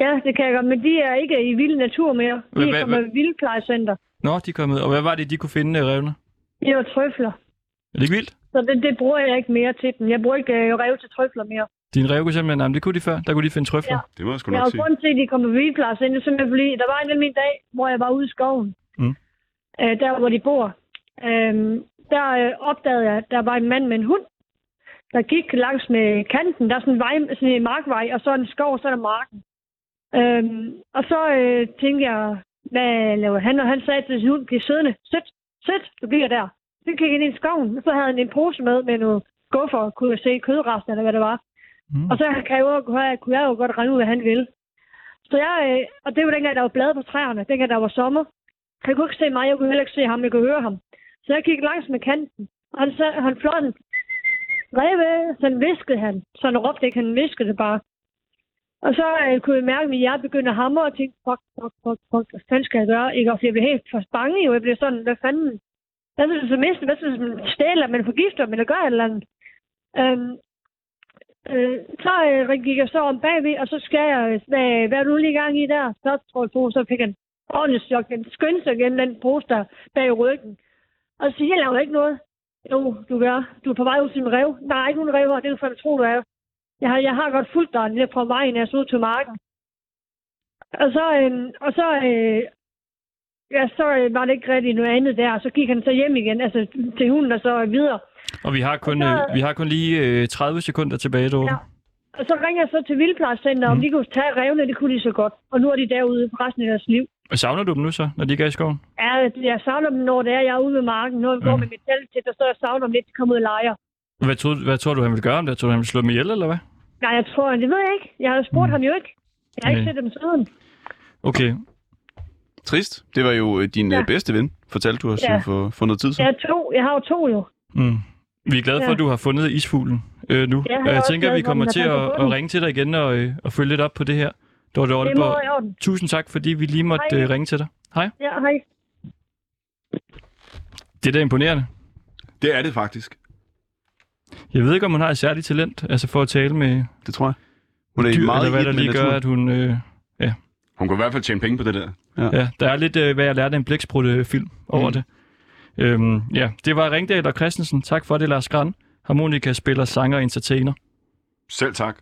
ja, det kan jeg godt. Men de er ikke i vild natur mere. De er kommet i vildplejecenter. Nå, de er kommet. Og hvad var det, de kunne finde, revne? Det var trøfler. Er det ikke vildt? Så det, det bruger jeg ikke mere til dem. Jeg bruger ikke øh, rev til trøfler mere. Din ræve kunne simpelthen, jamen, det kunne de før. Der kunne de finde trøfler. Ja. Det må jeg sgu Jeg nok har sige. grund til, at de kom på vildplejecenter, simpelthen fordi der var en min dag, hvor jeg var ude i skoven. Mm. Øh, der, hvor de bor. Øhm, der øh, opdagede jeg, at der var en mand med en hund, der gik langs med kanten. Der er sådan en, vej, sådan en markvej, og så en skov, og så er der marken. Øhm, og så øh, tænkte jeg, hvad laver han? Og han sagde til sin hund, bliv siddende. Sæt, sæt, du bliver der. Så gik jeg ind i skoven, og så havde han en pose med, med nogle skuffer, kunne jeg se kødrester, eller hvad det var. Mm. Og så kan jeg jo, kunne jeg, jo godt regne ud, hvad han ville. Så jeg, øh, og det var dengang, der var blade på træerne, dengang der var sommer. Han kunne ikke se mig, jeg kunne heller ikke se ham, jeg kunne høre ham. Så jeg gik langs med kanten, og han, så, han fløj den. Reve, sådan viskede han. Så han råbte ikke, han viskede det bare. Og så øh, kunne jeg mærke, at mit hjerte begyndte at hamre og tænkte, fuck, fuck, fuck, fuck, hvad fanden skal jeg gøre? Ikke? Og jeg blev helt for bange, jo. Jeg blev sådan, hvad fanden? Hvad synes du, så mister? Hvad hvis man stjæler, man forgifter, Man gør et eller andet? Øhm, øh, så øh, gik jeg så om bagved, og så skal jeg, øh, hvad, hvad er du lige i gang i der? Så tror jeg på, så fik han ordentligt chok. Den skyndte sig gennem den pose der bag ryggen. Og så siger jeg, laver ikke noget. Jo, du gør. Du er på vej ud til en rev. Nej, der er ikke nogen rev her. Det er jo for, jeg tror, du er. Jeg har, jeg har godt fulgt dig ned på vejen, jeg så ud til marken. Og så, øh, og så, øh, ja, så øh, var det ikke rigtig noget andet der. Så gik han så hjem igen, altså til hunden og så videre. Og vi har kun, Og så- øh, vi har kun lige øh, 30 sekunder tilbage, du. Ja. Og så ringer jeg så til Vildplejecenter, om Mm. de kunne tage revne, det kunne de så godt. Og nu er de derude for resten af deres liv. Og savner du dem nu så, når de ikke er i skoven? Ja, jeg savner dem, når det er, jeg er ude ved marken. Når jeg går Mm. med mit telt til, så jeg savner dem lidt, de kommer ud og leger. Hvad tror, hvad tror du, han vil gøre om det? Tror du, han vil slå dem ihjel, eller hvad? Nej, jeg tror, det ved jeg ikke. Jeg har spurgt Mm. ham jo ikke. Jeg har ikke Nej. set dem siden. Okay. Trist. Det var jo øh, din Ja. bedste ven, fortalte du os Ja. for, for noget tid Jeg siden. har to. Jeg har jo to jo. Mm. Vi er glade for, Ja. at du har fundet isfuglen øh, nu. Ja, jeg jeg tænker, at vi kommer til at, at ringe til dig igen og, øh, og følge lidt op på det her. Dorte Oldeborg, tusind tak, fordi vi lige måtte Hej. øh, ringe til dig. Hej. Ja, hej. Det er da imponerende. Det er det faktisk. Jeg ved ikke, om hun har et særligt talent, altså for at tale med Det tror jeg. Hun er dyr, meget eller hvad der lige gør, naturen. at hun... Øh, Hun kunne i hvert fald tjene penge på det der. ja, der er lidt, øh, hvad jeg lærte af en blæksprutte-film over Mm. det. Øhm, ja, det var Ringdal og Christensen. Tak for det, Lars Gran. Harmonika spiller, sanger og entertainer. Selv tak.